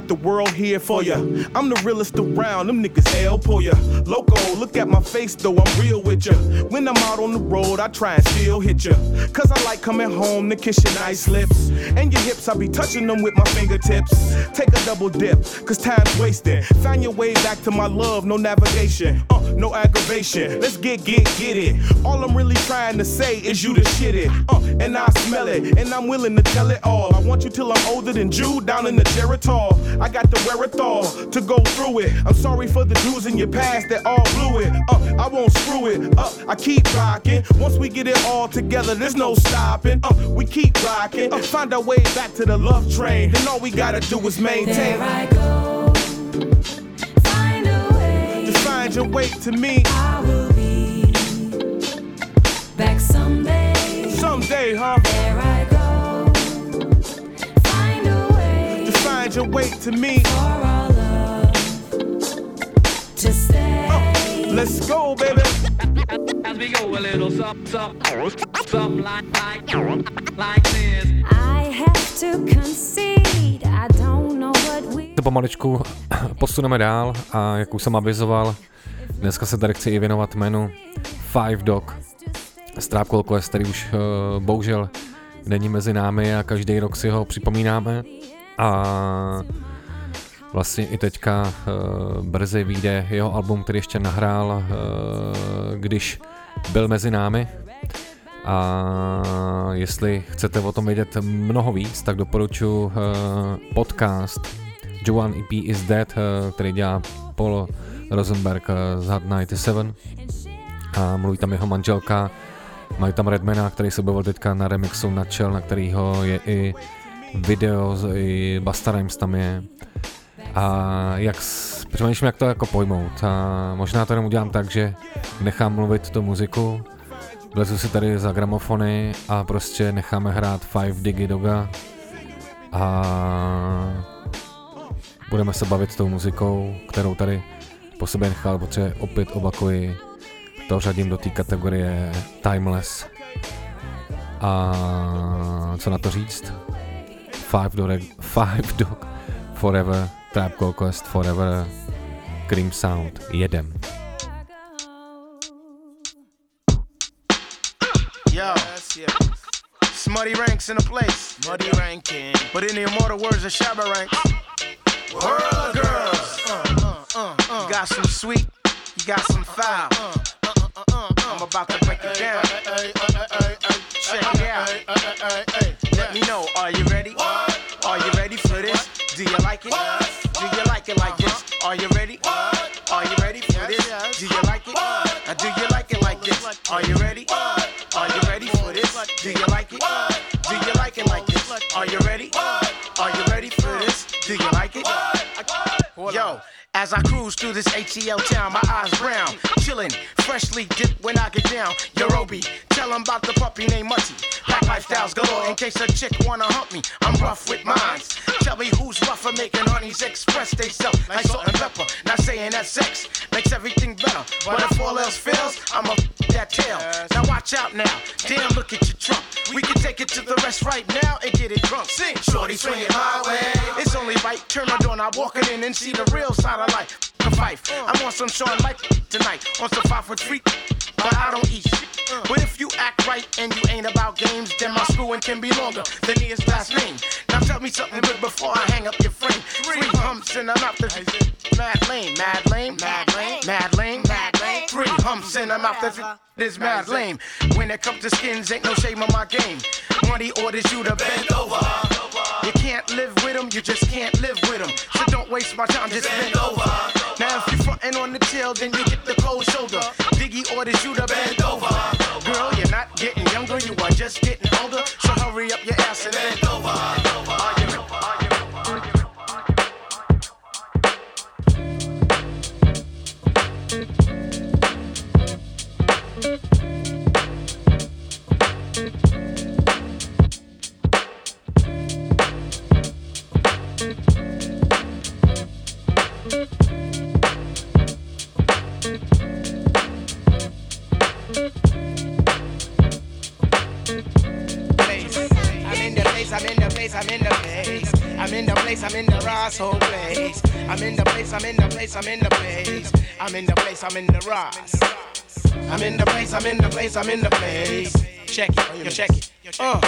Got the world here for ya. I'm the realest around, them niggas hell pull ya. Loco, look at my face though, I'm real with ya. When I'm out on the road, I try and still hit ya. Cause I like coming home to kiss your nice lips. And your hips, I be touching them with my fingertips. Take a double dip, cause time's wasted. Find your way back to my love, no navigation. Uh, no aggravation. Let's get, get, get it. All I'm really trying to say is you the shit it. Uh, and I smell it, and I'm willing to tell it all. I want you till I'm older than Jude down in the Geritol. I got the wherewithal to go through it. I'm sorry for the dudes in your past that all blew it. Uh, I won't screw it up. I keep rocking. Once we get it all together, there's no stopping. Uh, we keep rocking. Uh, find our way back to the love train. Then all we gotta do is maintain. There I go. Way to me. I will be back someday. Someday, huh? There I go. Find a way. Just find your way to me. For our love to stay. Uh, let's go, baby. As we go a little something, something, something like, like, like this. I have to concede. I don't know what we. To pomaličku [CLEARS THROAT] posuneme dál a jak už jsem avizoval, dneska se tady chci i věnovat jménu Five Dog. Z Trap Call Quest, který už uh, bohužel není mezi námi a každý rok si ho připomínáme. A vlastně i teďka uh, brzy vyjde jeho album, který ještě nahrál, uh, když byl mezi námi. A jestli chcete o tom vědět mnoho víc, tak doporučuji uh, podcast Joan EP is Dead, uh, který dělá Paul Rosenberg uh, z Hot 97 a mluví tam jeho manželka, mají tam Redmana, který se objevil teďka na remixu Nutshell, na kterýho je i video, i Basta Rhymes tam je. A jak s- přemýšlím, jak to jako pojmout. A možná to jenom udělám tak, že nechám mluvit tu muziku, vlezu si tady za gramofony a prostě necháme hrát Five Digi Doga. A budeme se bavit tou muzikou, kterou tady po sobě nechal, protože opět opakuji, to řadím do té kategorie Timeless. A co na to říct? Five Dog, Five Dog Forever, Trap Call Quest Forever, Cream Sound, jedem. Yo, Smutty ranks in the place. Smutty ranking. But in the immortal words of Shabba ranks, world of girls. You got some sweet, you got some foul. I'm about to break it down. Check it out. Cruise through this ATL town, my eyes brown, chillin', freshly dipped when I get down. Yorobi, tell 'em about the puppy named Mutty. Lifestyles galore, in case a chick wanna hump me. I'm rough with mines. Tell me who's rougher, making honeys express they self like salt and pepper. Not saying that sex makes everything better, but if all else fails, I'ma that tail. Now watch out now, damn, look at your trunk. We can take it to the rest right now and get it drunk. Sing, shorty, swing it my way. It's only right, turn my door, now walking in and see the real side of life. The fife, I'm on some Sean Life tonight, on some five foot three, but I don't eat shit. But if you act right and you ain't about games, then my screwing can be longer than his last name. Now tell me something good before I hang up your frame. Three humps in the mouth that's mad lame, mad lame, mad lame, mad lame, mad lame. Three humps in the mouth that's is mad lame. When it comes to skins, ain't no shame on my game. Money orders you to bend over. You can't live with them, you just can't live with them. So don't waste my time, just bend over. Now if you frontin' on the tail, then you get the cold shoulder. Diggy orders you to bend over. Girl, you're not getting younger, you are just getting older. So hurry up your ass and bend place, I'm in the place, I'm in the place. I'm in the place, I'm in the Ross whole place. I'm in the place, I'm in the place, I'm in the place. I'm in the place, I'm in the Ross. I'm in the place, I'm in the place, I'm in the place. Check it, yo, check it. Uh.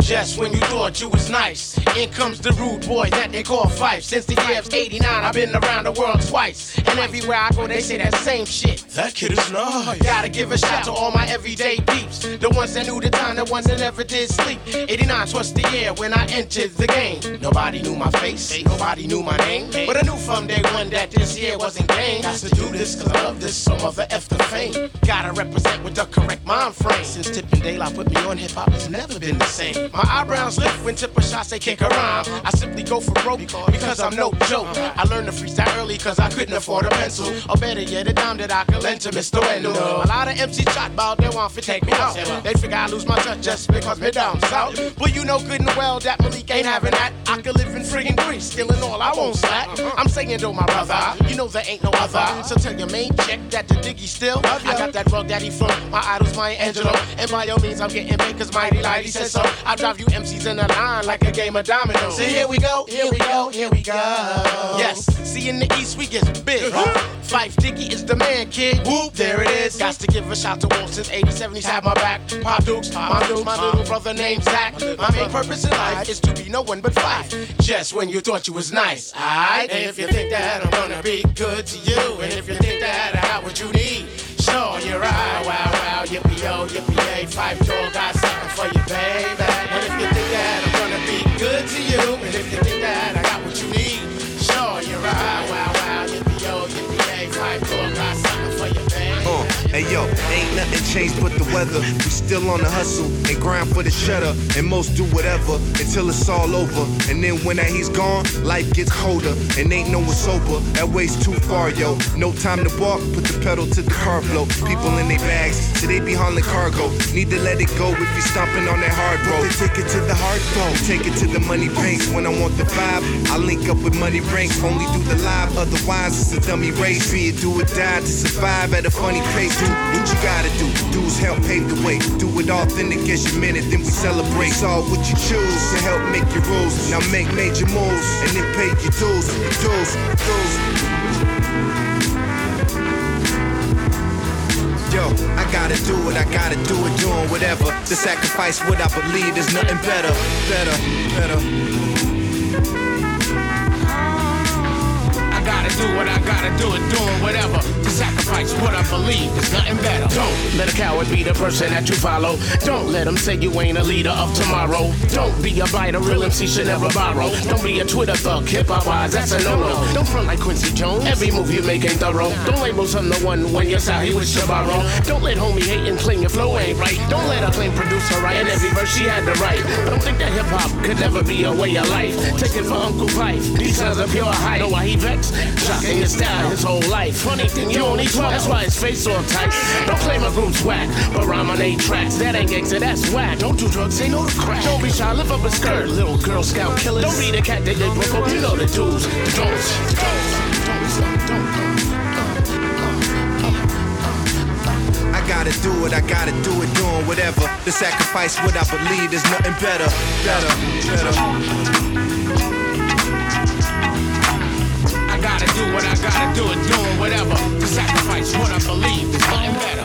Just when you thought you was nice, in comes the rude boy that they call Fife. Since the year of 89, I've been around the world twice. And everywhere I go, they say that same shit. That kid is nice. Gotta give a shout to all my everyday peeps. The ones that knew the time, the ones that never did sleep. 89 was the year when I entered the game. Nobody knew my face, nobody knew my name. But I knew from day one that this year wasn't game. Got to do this cause I love this, so mother F the fame. Gotta represent with the correct mind frame. Since Tipping Daylight put me on hip hop, it's never been the same. My eyebrows lift when tipper shots they kick a rhyme. I simply go for broke because I'm no joke. I learned to freestyle early cause I couldn't afford a pencil. Or better yet, a dime that I could lend to Mr. Wendell. A lot of MC shot about they want to take me out. They figure I lose my touch just because me down south. But you know good and well that Malik ain't having that. I could live in friggin' Greece, stealing all I won't slack. I'm saying though, my brother, you know there ain't no other. So tell your main check that the diggy still. I got that rug daddy from my idols, my Angelou. And all means, I'm getting cause Mighty Lighty says so. I drive you MCs in a line like a game of dominoes. So here we go, here we go, here we go. Yes, see in the East we get big. Phife Diggy is the man, kid. Whoop, there it is. Got to give a shout to Wolf since 87, he's had my back. Pop Dukes, my Dukes, my little brother named Zach. My main purpose in life is to be no one but Fife. Just when you thought you was nice, alright? And if you think that I'm gonna be good to you, and if you think that I got what you need, sure you're right. Wow, wow, yippee yo, yippee yay. Changed but the weather. We still on the hustle and grind for the shutter. And most do whatever until it's all over. And then when that he's gone, life gets colder. And ain't no one sober. That way's too far, yo. No time to walk, put the pedal to the car flow. People in their bags, so they be hauling cargo. Need to let it go if you stomping on that hard road. They take it to the hard road. Take it to the money banks. When I want the vibe, I link up with money ranks. Only do the live, otherwise it's a dummy race. Be it do or die to survive at a funny pace. Do what you gotta do. Dudes help pave the way. Do it authentic as you meant it, then we celebrate. It's all what you choose to help make your rules. Now make major moves and then pay your dues. Dues, dues. Yo, I gotta do it, I gotta do it, doing whatever. To sacrifice what I believe is nothing better, better, better. Do what I gotta do it, doing whatever to sacrifice what I believe There's nothing better. Don't let a coward be the person that you follow. Don't let them say you ain't a leader of tomorrow. Don't be a biter, real MC should never borrow. Don't be a Twitter thug, hip hop wise, that's a no no. Don't front like Quincy Jones. Every move you make ain't thorough. Don't label some the one when you're sorry with your borrow. Don't let homie hate and claim your flow ain't right. Don't let her claim producer right. And every verse she had to write. Don't think that hip hop could never be a way of life. Take it for Uncle Phife. These sons are pure hype. Know why he vexed? Shocking his style his whole life. Funny thing, you only 12. That's why his face all tight. Don't claim a group's whack, but rhyme on eight tracks. That ain't gangsta, that's whack. Don't do drugs, say no crack. Don't be shy, lift up a skirt. Little Girl Scout killers. Don't be the cat that they broke up. You know the dudes. Don'ts. I gotta do it, I gotta do it, doing whatever. To sacrifice what I believe is nothing better, better, better. What I gotta do it, doing whatever to sacrifice what I believe is nothing better.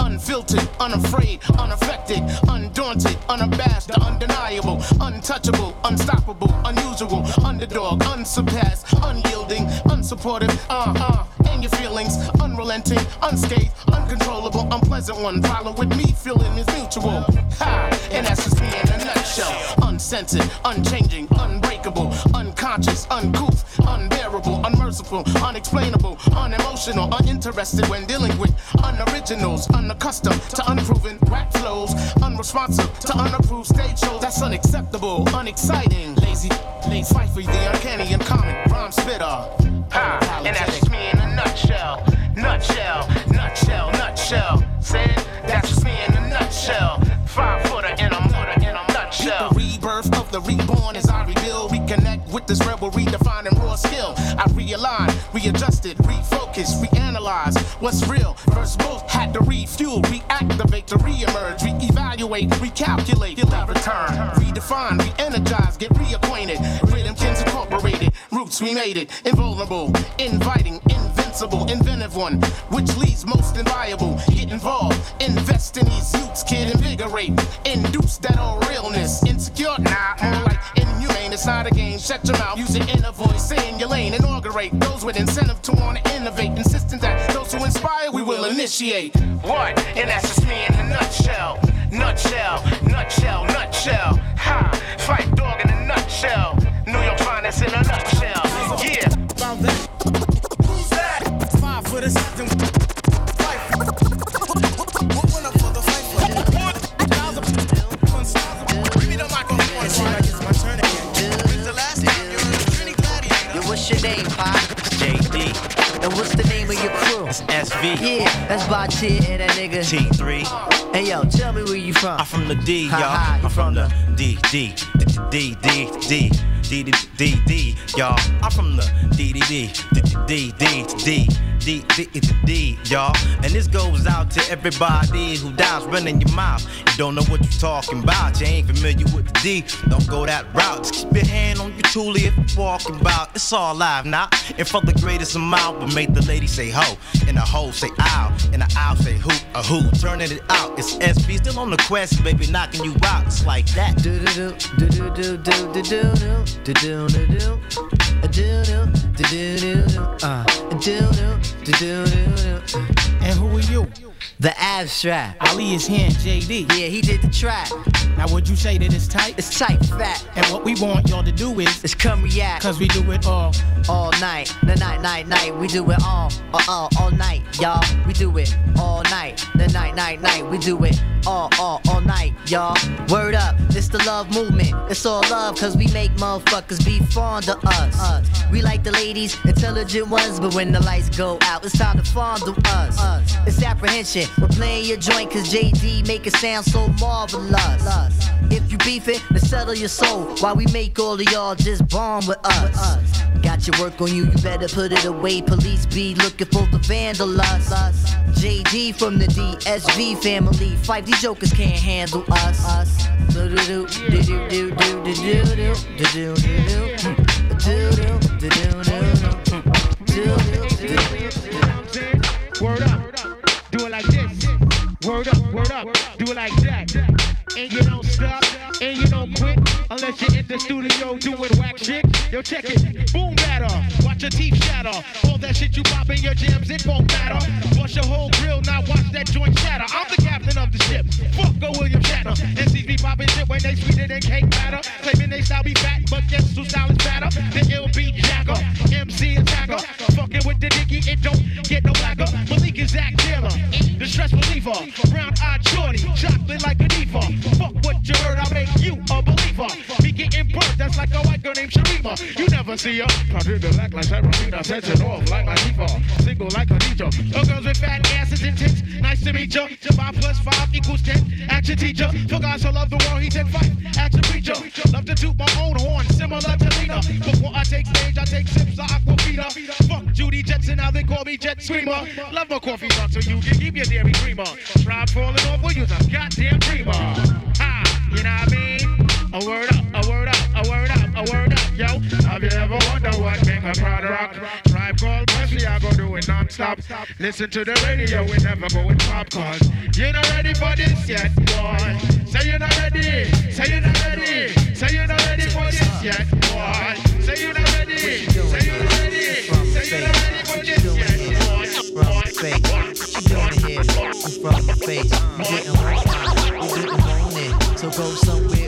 Unfiltered, unafraid, unaffected, undaunted, unabashed, undeniable, untouchable, unstoppable, unusual, underdog, unsurpassed, unyielding, unsupportive, uh uh, and your feelings, unrelenting, unscathed, uncontrollable, unpleasant one. Follow with me, feeling is mutual. Ha! And that's just me in a nutshell. Uncensored, unchanging, unbreakable, unconscious, unbearable, unmerciful, unexplainable, unemotional, uninterested when dealing with unoriginals, unaccustomed to unproven rap flows, unresponsive to unapproved stage shows. That's unacceptable, unexciting, lazy, lazy, fight for the uncanny and common rhyme spitter. Ha! And that's just me in a nutshell, nutshell, nutshell, nutshell. Said that's just me in a nutshell. Five footer in a mortar in a nutshell. The rebirth of the reborn as I rebuild, reconnect with this rebel, redefining skill. I realign, readjusted, refocus, reanalyze what's real. Versus both had to refuel, reactivate to reemerge, reevaluate, recalculate, till return, redefine, re-energize, get reacquainted. Rhythm Kins Incorporated, roots we made it, invulnerable, inviting, invincible, inventive one, which leads most inviolable. Get involved, invest in these youths, kid, invigorate, induce that all realness. Insecure, nah, more like not a game. Shut your mouth, use your inner voice, stay in your lane, inaugurate those with incentive to want to innovate, insisting that those who inspire we will initiate. What? And that's just me in a nutshell. Nutshell, nutshell, nutshell. Ha! Phife Dawg in a nutshell. New York finest in a nutshell. Yeah. Who's that? Five for the system. What's your name, Pop? JD. And what's the name of your crew? It's SV. Yeah, that's Baatin and that nigga. T3. Hey yo, tell me where you from. I'm from the D, y'all. I'm from the D, D, D, D, D. D D D D, y'all. I'm from the D D D D D D D. D, D, D, y'all. And this goes out to everybody who dies running your mouth. You don't know what you're talking about. You ain't familiar with the D. Don't go that route. Just keep your hand on your toolie if you're walking about. It's all live now. And for the greatest amount, but make the lady say ho. And the ho say ow. And the ow say who, a who. Turning it out. It's SB still on the quest, baby, knocking you out. It's like that. Do do do do do do do do do do do do do do do do do do do uh do and who are you? The abstract. Ali is here, JD. Yeah, he did the track. Now would you say that it's tight? It's tight, fat. And what we want y'all to do is It's come react. Cause we do it all all night. The night, night, night. We do it all, all, all, all night, y'all. We do it all night. The night, night, night. We do it all, all, all night, y'all. Word up, it's the love movement. It's all love, cause we make motherfuckers be fond of us. us. We like the ladies, intelligent ones, but when the lights go out, it's time to fondle us. us. It's apprehension. We're playing your joint, cause JD make it sound so marvelous. If you beef it, then settle your soul. While we make all of y'all just bomb with us. Got your work on you, you better put it away. Police be looking for the vandalize. Us. JD from the DSV family. Fight these jokers can't handle us. us. Word up. Word up, word up. Do it like that. And you don't stop, and you don't quit unless you're in the studio doing whack shit. Yo, check it. Boom batter. Watch your teeth shatter. All that shit you pop in your jams, it won't matter. Bust your whole grill, now watch that joint shatter. I'm the captain of the ship. Fuck go William Shatner. MCs be popping shit when they sweeter than cake batter. Claiming they style be fat, but guess who style is fatter? The beat jacker. MC attacker. Fucking with the dicky, it don't get no blacker. Malik Izaak Taylor. The stress reliever. Brown eyed shorty. Chocolate like a diva. Fuck what you heard, I make you a believer. That's like a white girl named Sharima. You never see her. Powder the black like Serafina. Tension off like my Khalifa. Single like a Khadija. No girls with fat asses and tits. Nice to meet ya. Five plus five equals ten. Action teacher. For guys who love the world, he take fight. Action preacher. Love to toot my own horn, similar to Lena. Before I take stage, I take sips of Aquafina. Fuck Judy Jetson, now they call me Jet Screamer. Love my coffee so you can keep your dairy creamer. Try falling off, we'll use a goddamn creamer. Ha, you know what I mean? A word up, a word a word up, a word up. yo. Have you ever wondered what make a crowd rock? Tribe called Wesley, I go do it non-stop. Listen to the radio, we never go with popcorn. You not ready for this yet, boy? Say you're not ready. Say you're not ready. Say you're not ready for this yet, boy. Say you're not ready. Say you're not ready. Say you're not ready for this yet, boy. From the face, she doing it here. We from the face, we getting one we getting on it. So go somewhere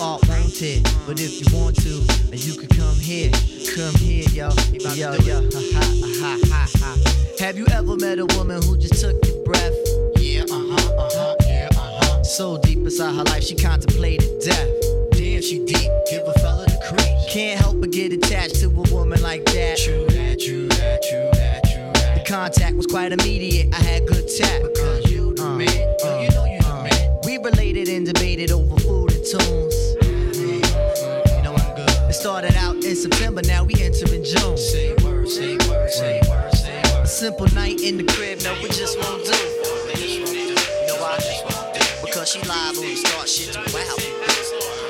are wanted. But if you want to, you can come here, come here, yo, yo, yo. Ha ha ha ha ha. Have you ever met a woman who just took your breath? Yeah, uh huh, uh huh, yeah, uh huh. So deep inside her life, she contemplated death. Damn, she deep. Give a fella the creep. Can't help but get attached to a woman like that. True that, true that, true that, true that. The contact was quite immediate. I had good tap. Because you the man. Yo, you know you the man. We related and debated over started out in September, now we entering June. Say word, say word, say word, say word. A simple night in the crib, no, we just won't do. Know why? Because she live when we start shit to wow.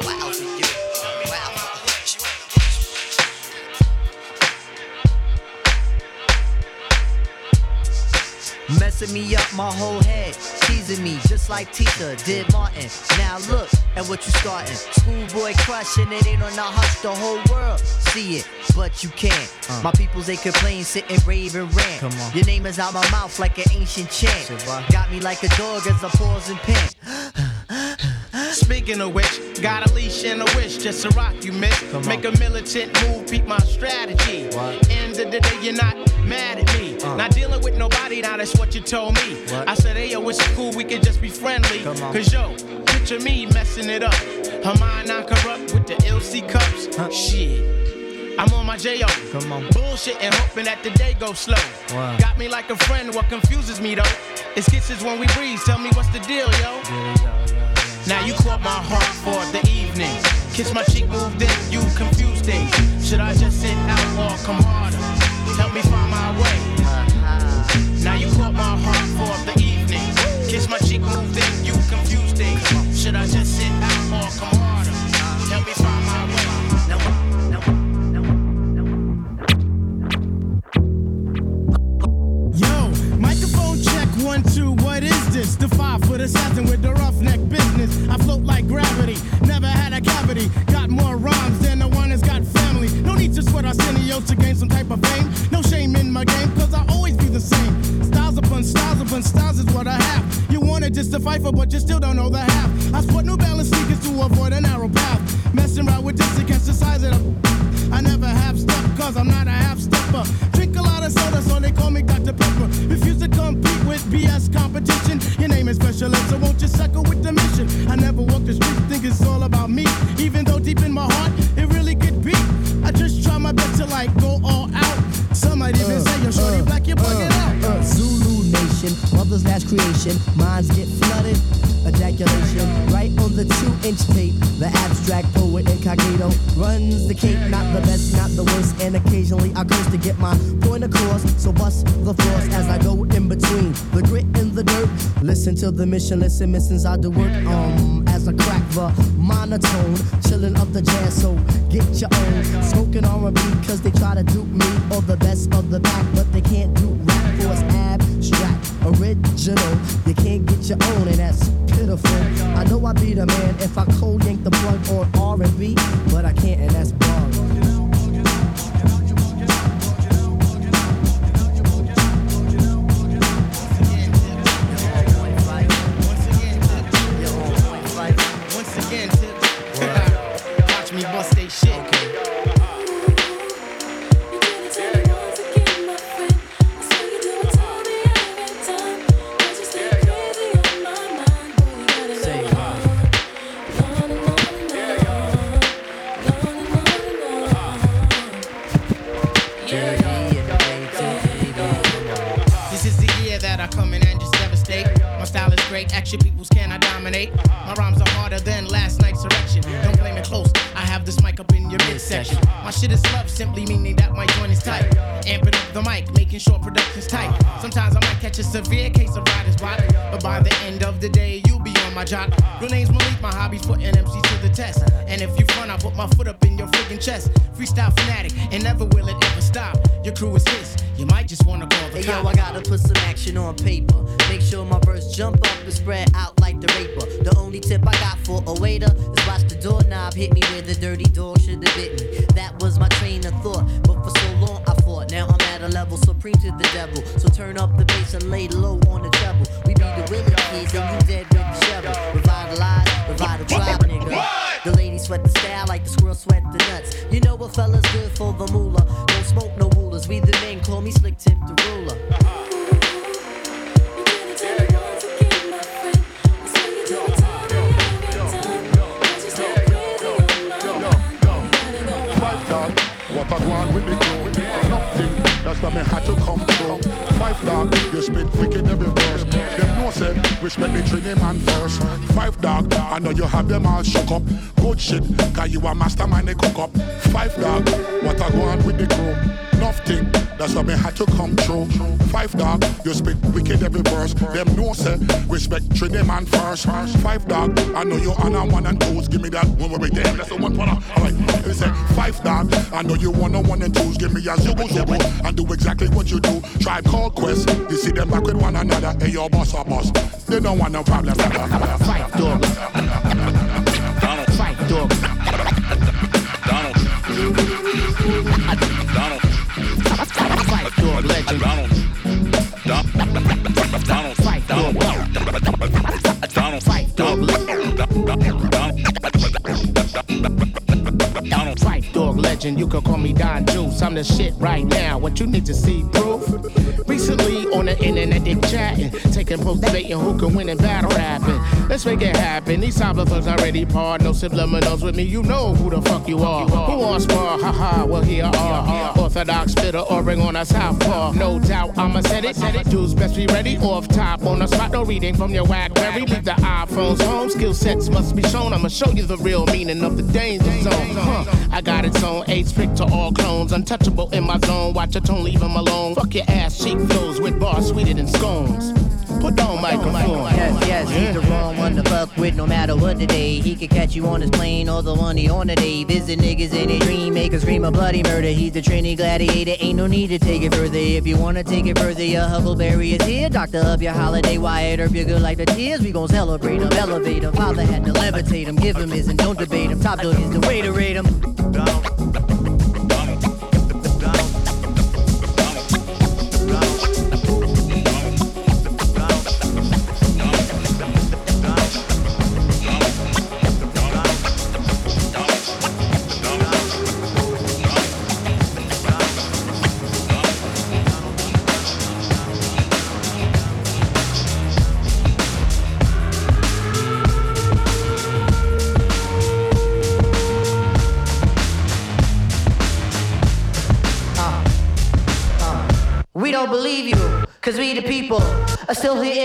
Messing me up my whole head, teasing me just like Tita did Martin. Now look at what you starting. Schoolboy crushing it ain't on the hush, the whole world see it, but you can't. Uh. My peoples they complain, sitting rave and rant. Come on. Your name is out my mouth like an ancient chant. Got me like a dog as I pause and pant. [GASPS] [LAUGHS] Speaking of which, got a leash and a wish just to rock you, miss. Make a militant move, peep my strategy. End of the day, you're not mad at me. Not dealing with nobody, now that's what you told me. I said, hey, yo, it's cool, we can just be friendly. Cause yo, picture me messing it up. Her mind not corrupt with the LC cups. Huh? Shit. I'm on my J.O. Come on. Bullshit and hoping that the day goes slow. Wow. Got me like a friend, what confuses me though. It's kisses when we breathe, tell me what's the deal, yo. Now you caught my heart for the evening. Kiss my cheek, moved in, you confused things. Should I just sit out or come harder? Help me find my way. Now you caught my heart for the evening. Kiss my cheek, moved in, you confused things. Should I just sit out or come harder? Help me find my way. Yo, microphone check one, two. What is The five foot assassin with the roughneck business. I float like gravity, never had a cavity. Got more rhymes than the one that's got family. No need to sweat Arsenio to gain some type of fame. No shame in my game, cause I always be the same. Styles upon styles upon styles is what I have. You wanted just to fight for, but you still don't know the half. I sport New Balance sneakers to avoid a narrow path. Messing around with this against the size of the. I never have step, cause I'm not a half stepper. Drink a lot of soda, so they call me Dr. Pepper. You suckle with the mission? I never walk the streets, think it's all about me. Even though deep in my heart, it really could be. I just try my best to like go all out. Some might even say, yo, shorty black, you're bugging out. Uh, Zulu Nation, mother's last creation, minds get flooded. Ejaculation, right on the two inch tape. The abstract poet incognito runs the cape, not the best, not the worst. And occasionally I curse to get my point across. So bust the floors as I go in between the grit and the dirt. Listen to the mission, listen, missions I do work. Um, as I crack the monotone, chilling up the jazz. So get your own smoking R&B, cause they try to dupe me or the best of the back, but they can't do original. You can't get your own, and that's pitiful. I know I'd be the man if I cold yank the plug on R&B, but I can't, and that's bug. You on a one and twos. Give me that one with them, that's the one for Alright, they say Phife Dawg, I know you want a one and twos. Give me a zubu zubu and do exactly what you do. Tribe called Quest, you see them back with one another. Hey, your boss or boss, they don't want no problem. Phife Dawg. Phife Dawg. Donald. Donald. Phife Dawg legend. Donald. Donald. You can call me Don Juice. I'm the shit right now. What you need to see proof? Recently on the internet they chatting, taking post debating who can win in battle rapping. Let's make it happen. These cyberfucks already part. No subliminals with me. You know who the fuck you are. Who wants spar? Haha. Well here are orthodox spitter or ring on a southpaw. No doubt I'ma set it. Set it. Dudes best be ready. Off top on the spot. No reading from your whack Blackberry. Leave the iPhones home. Skill sets must be shown. I'ma show you the real meaning of the danger zone. Huh. I got its own AIDS trick to all clones. Untouchable in my zone. Watch your tone, leave 'em alone. Fuck your ass cheek flows with bars sweeter than scones. Put on microphone. Yes, yes, he's the wrong one to fuck with no matter what the day. He could catch you on his plane or the one he on the day. Visit niggas in a dream, make a scream of bloody murder. He's the Trini gladiator, ain't no need to take it further. If you wanna take it further, your Huckleberry is here. Doctor up your holiday, Wyatt Earp, you're good like the tears. We gon' celebrate him, elevate him. Father had to levitate him, give him his and don't debate him. Top dog is the way to rate him. We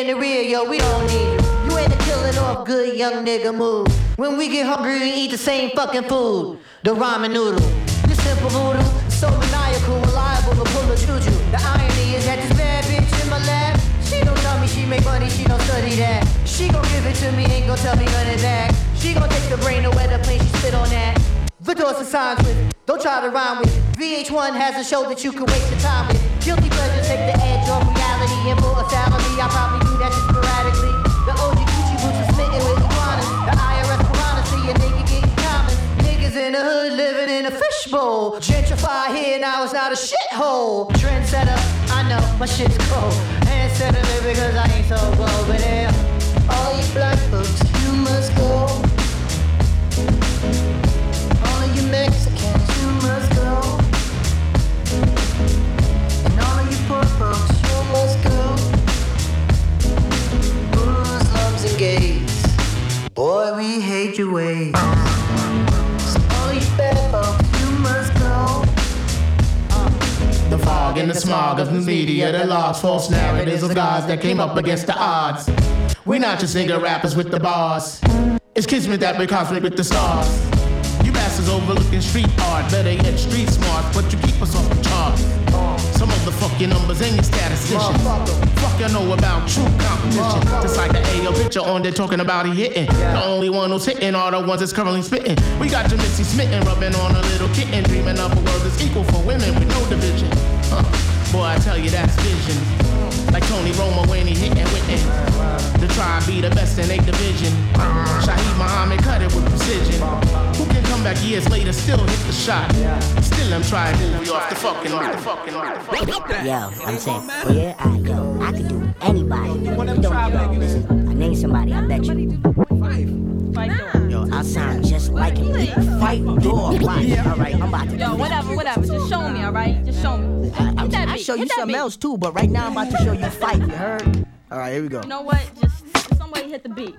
in the rear, yo, we don't need you. You ain't a killing off good young nigga move. When we get hungry, we eat the same fucking food. The ramen noodle. This simple voodoo, so maniacal, reliable to pull a juju. The irony is that this bad bitch in my lap, she don't tell me she make money, she don't study that. She gon' give it to me, ain't gon' tell me none of that. She gon' take the brain where the plane she spit on that. The doors are signs with, don't try to rhyme with. VH1 has a show that you can waste your time with. Guilty pleasure take the edge off reality and for a salary. I probably do that just sporadically. The OG Gucci boots are smitten with iguanas. The IRS piranha see a nigga getting common. Niggas in the hood living in a fishbowl. Gentrify here now it's not a shithole. Trendsetter, I know my shit's cold. And instead of it because I ain't so bold, but yeah. All you black folks, boy, we hate your ways. So all bad folks, you must go. The fog and the smog of the media the logs false narratives of gods that came up against the odds. We're not just nigga rappers with the bars. It's kismet that we conflict with the stars. You bastards overlooking street art, better yet street smart, but you keep us off the chart. Some your numbers and your statisticians. Fuck you know about true competition. Just like the AO picture on there talking about he hitting. The only one who's hitting are the ones that's currently spitting. We got your Missy smitten, rubbing on a little kitten, dreaming up a world that's equal for women with no division. Huh. Boy, I tell you that's vision. Like Tony Romo when he hitting Witten. To try and be the best in eight division. Shaheed Muhammad cut it with precision. Who can come back years later, still hit the shot? Still I'm trying to move you off the fucking, off the fucking, off the fucking. Yo, I'm saying, where I yo, I could do anybody. You don't yo, listen, I name somebody, I bet you. Yo, I sound just like him. Fight door, watch. All right, I'm about to. Yo, whatever, whatever. Just show me, alright? Just show me. I'm, that I show you hit something else too, but right now I'm about to show you fight. You heard? All right, here we go. You know what? Just somebody hit the beat.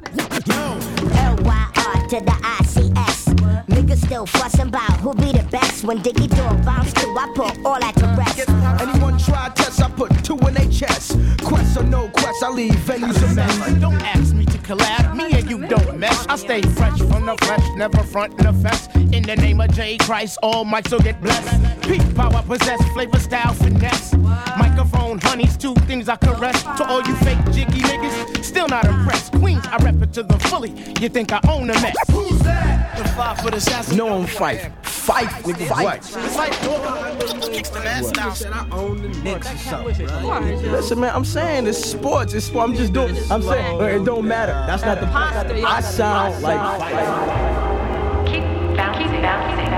L Y R to the I C S. Niggas still fussing about who be the best. When Diggy Dog bounce to, I put all that to rest. Anyone try test, I put two in their chest. Quest or no quest, I leave venues a mess. Don't ask me to collab, me and you don't mess. I stay fresh from the fresh, never front the fest. In the name of J Christ, all mics will get blessed. Peak power possess, flavor, style, finesse. Microphone, honeys, two things I caress. To all you fake jiggy niggas, still not impressed. Queens, I rep it to the fully. You think I own a mess? Who's that? The five foot assassin. No one fight. Fight, nigga, fight. Fight, Kicks the mask down. Listen, man, I'm saying it's sports. It's sport. I'm just doing. I'm saying it don't matter. That's not the point. I sound like. Bouncing, bouncing, bouncing.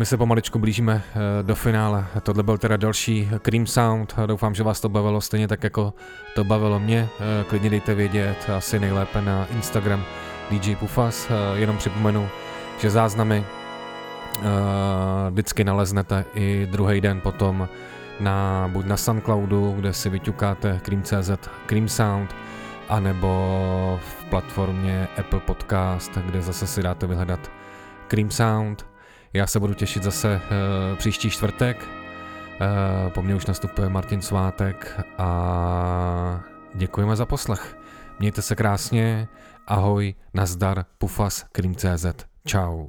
My se pomaličku blížíme eh, do finále. Tohle byl teda další Cream Sound. Doufám, že vás to bavilo stejně tak, jako to bavilo mě. Eh, Klidně dejte vědět, asi nejlépe na Instagram DJ Pufas. Eh, Jenom připomenu, že záznamy vždycky naleznete i druhý den potom na, buď na Soundcloudu, kde si vyťukáte Cream.cz Cream Sound, anebo v platformě Apple Podcast, kde zase si dáte vyhledat Cream Sound. Já se budu těšit zase uh, příští čtvrtek. Uh, po mně už nastupuje Martin Svátek a děkujeme za poslech. Mějte se krásně, ahoj, nazdar, pufas, cream.cz. Ciao.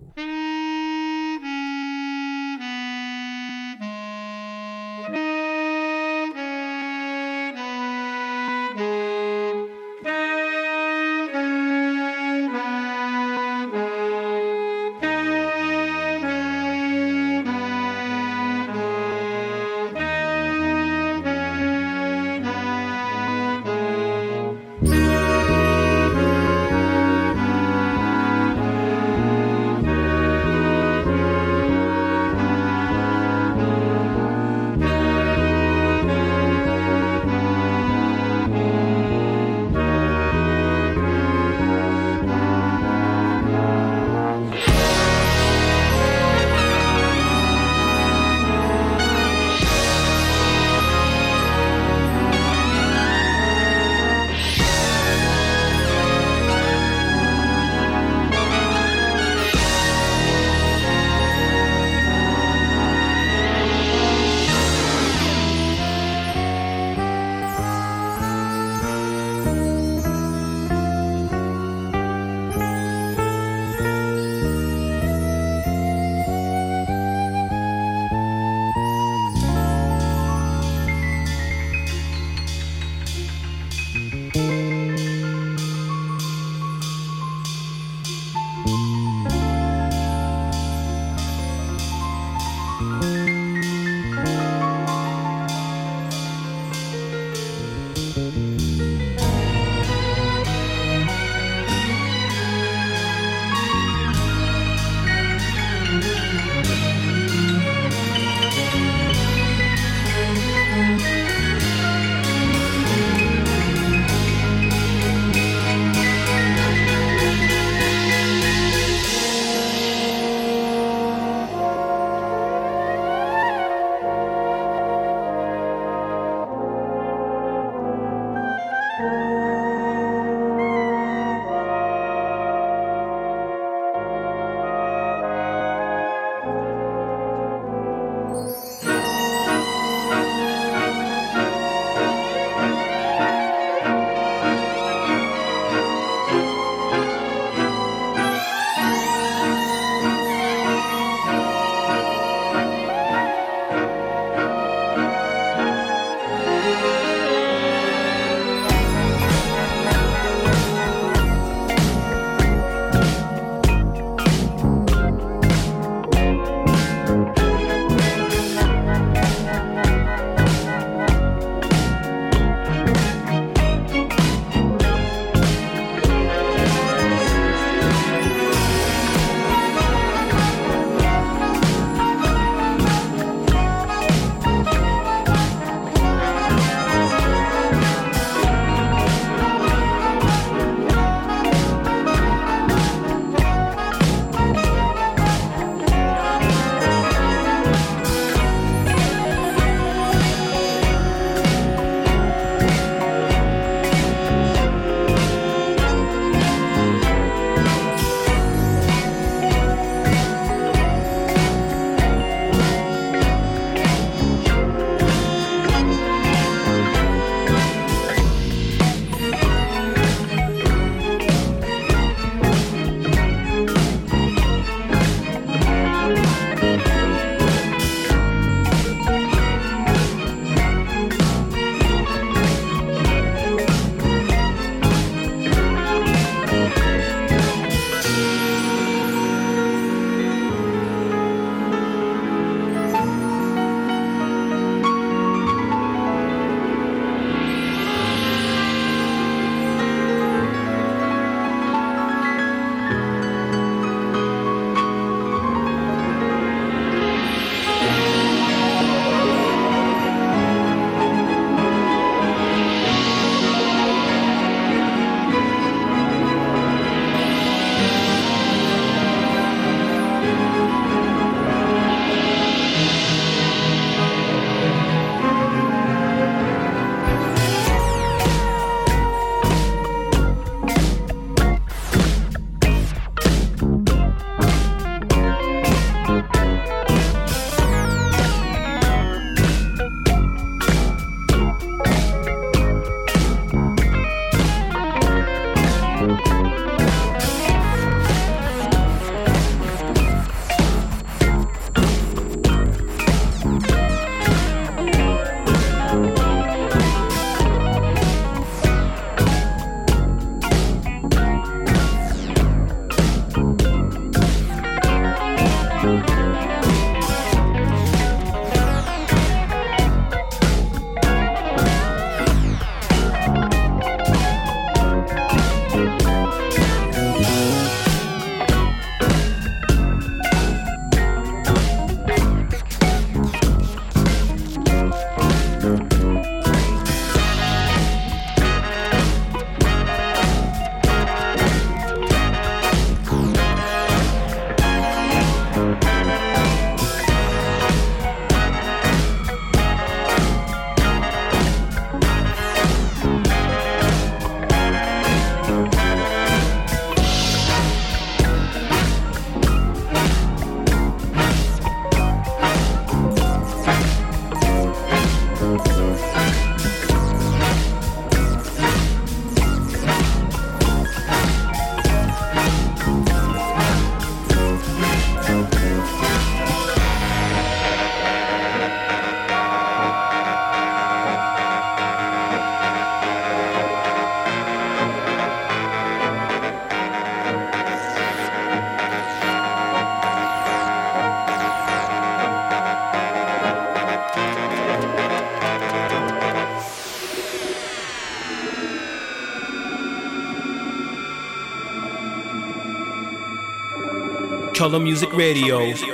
Color Music Radio.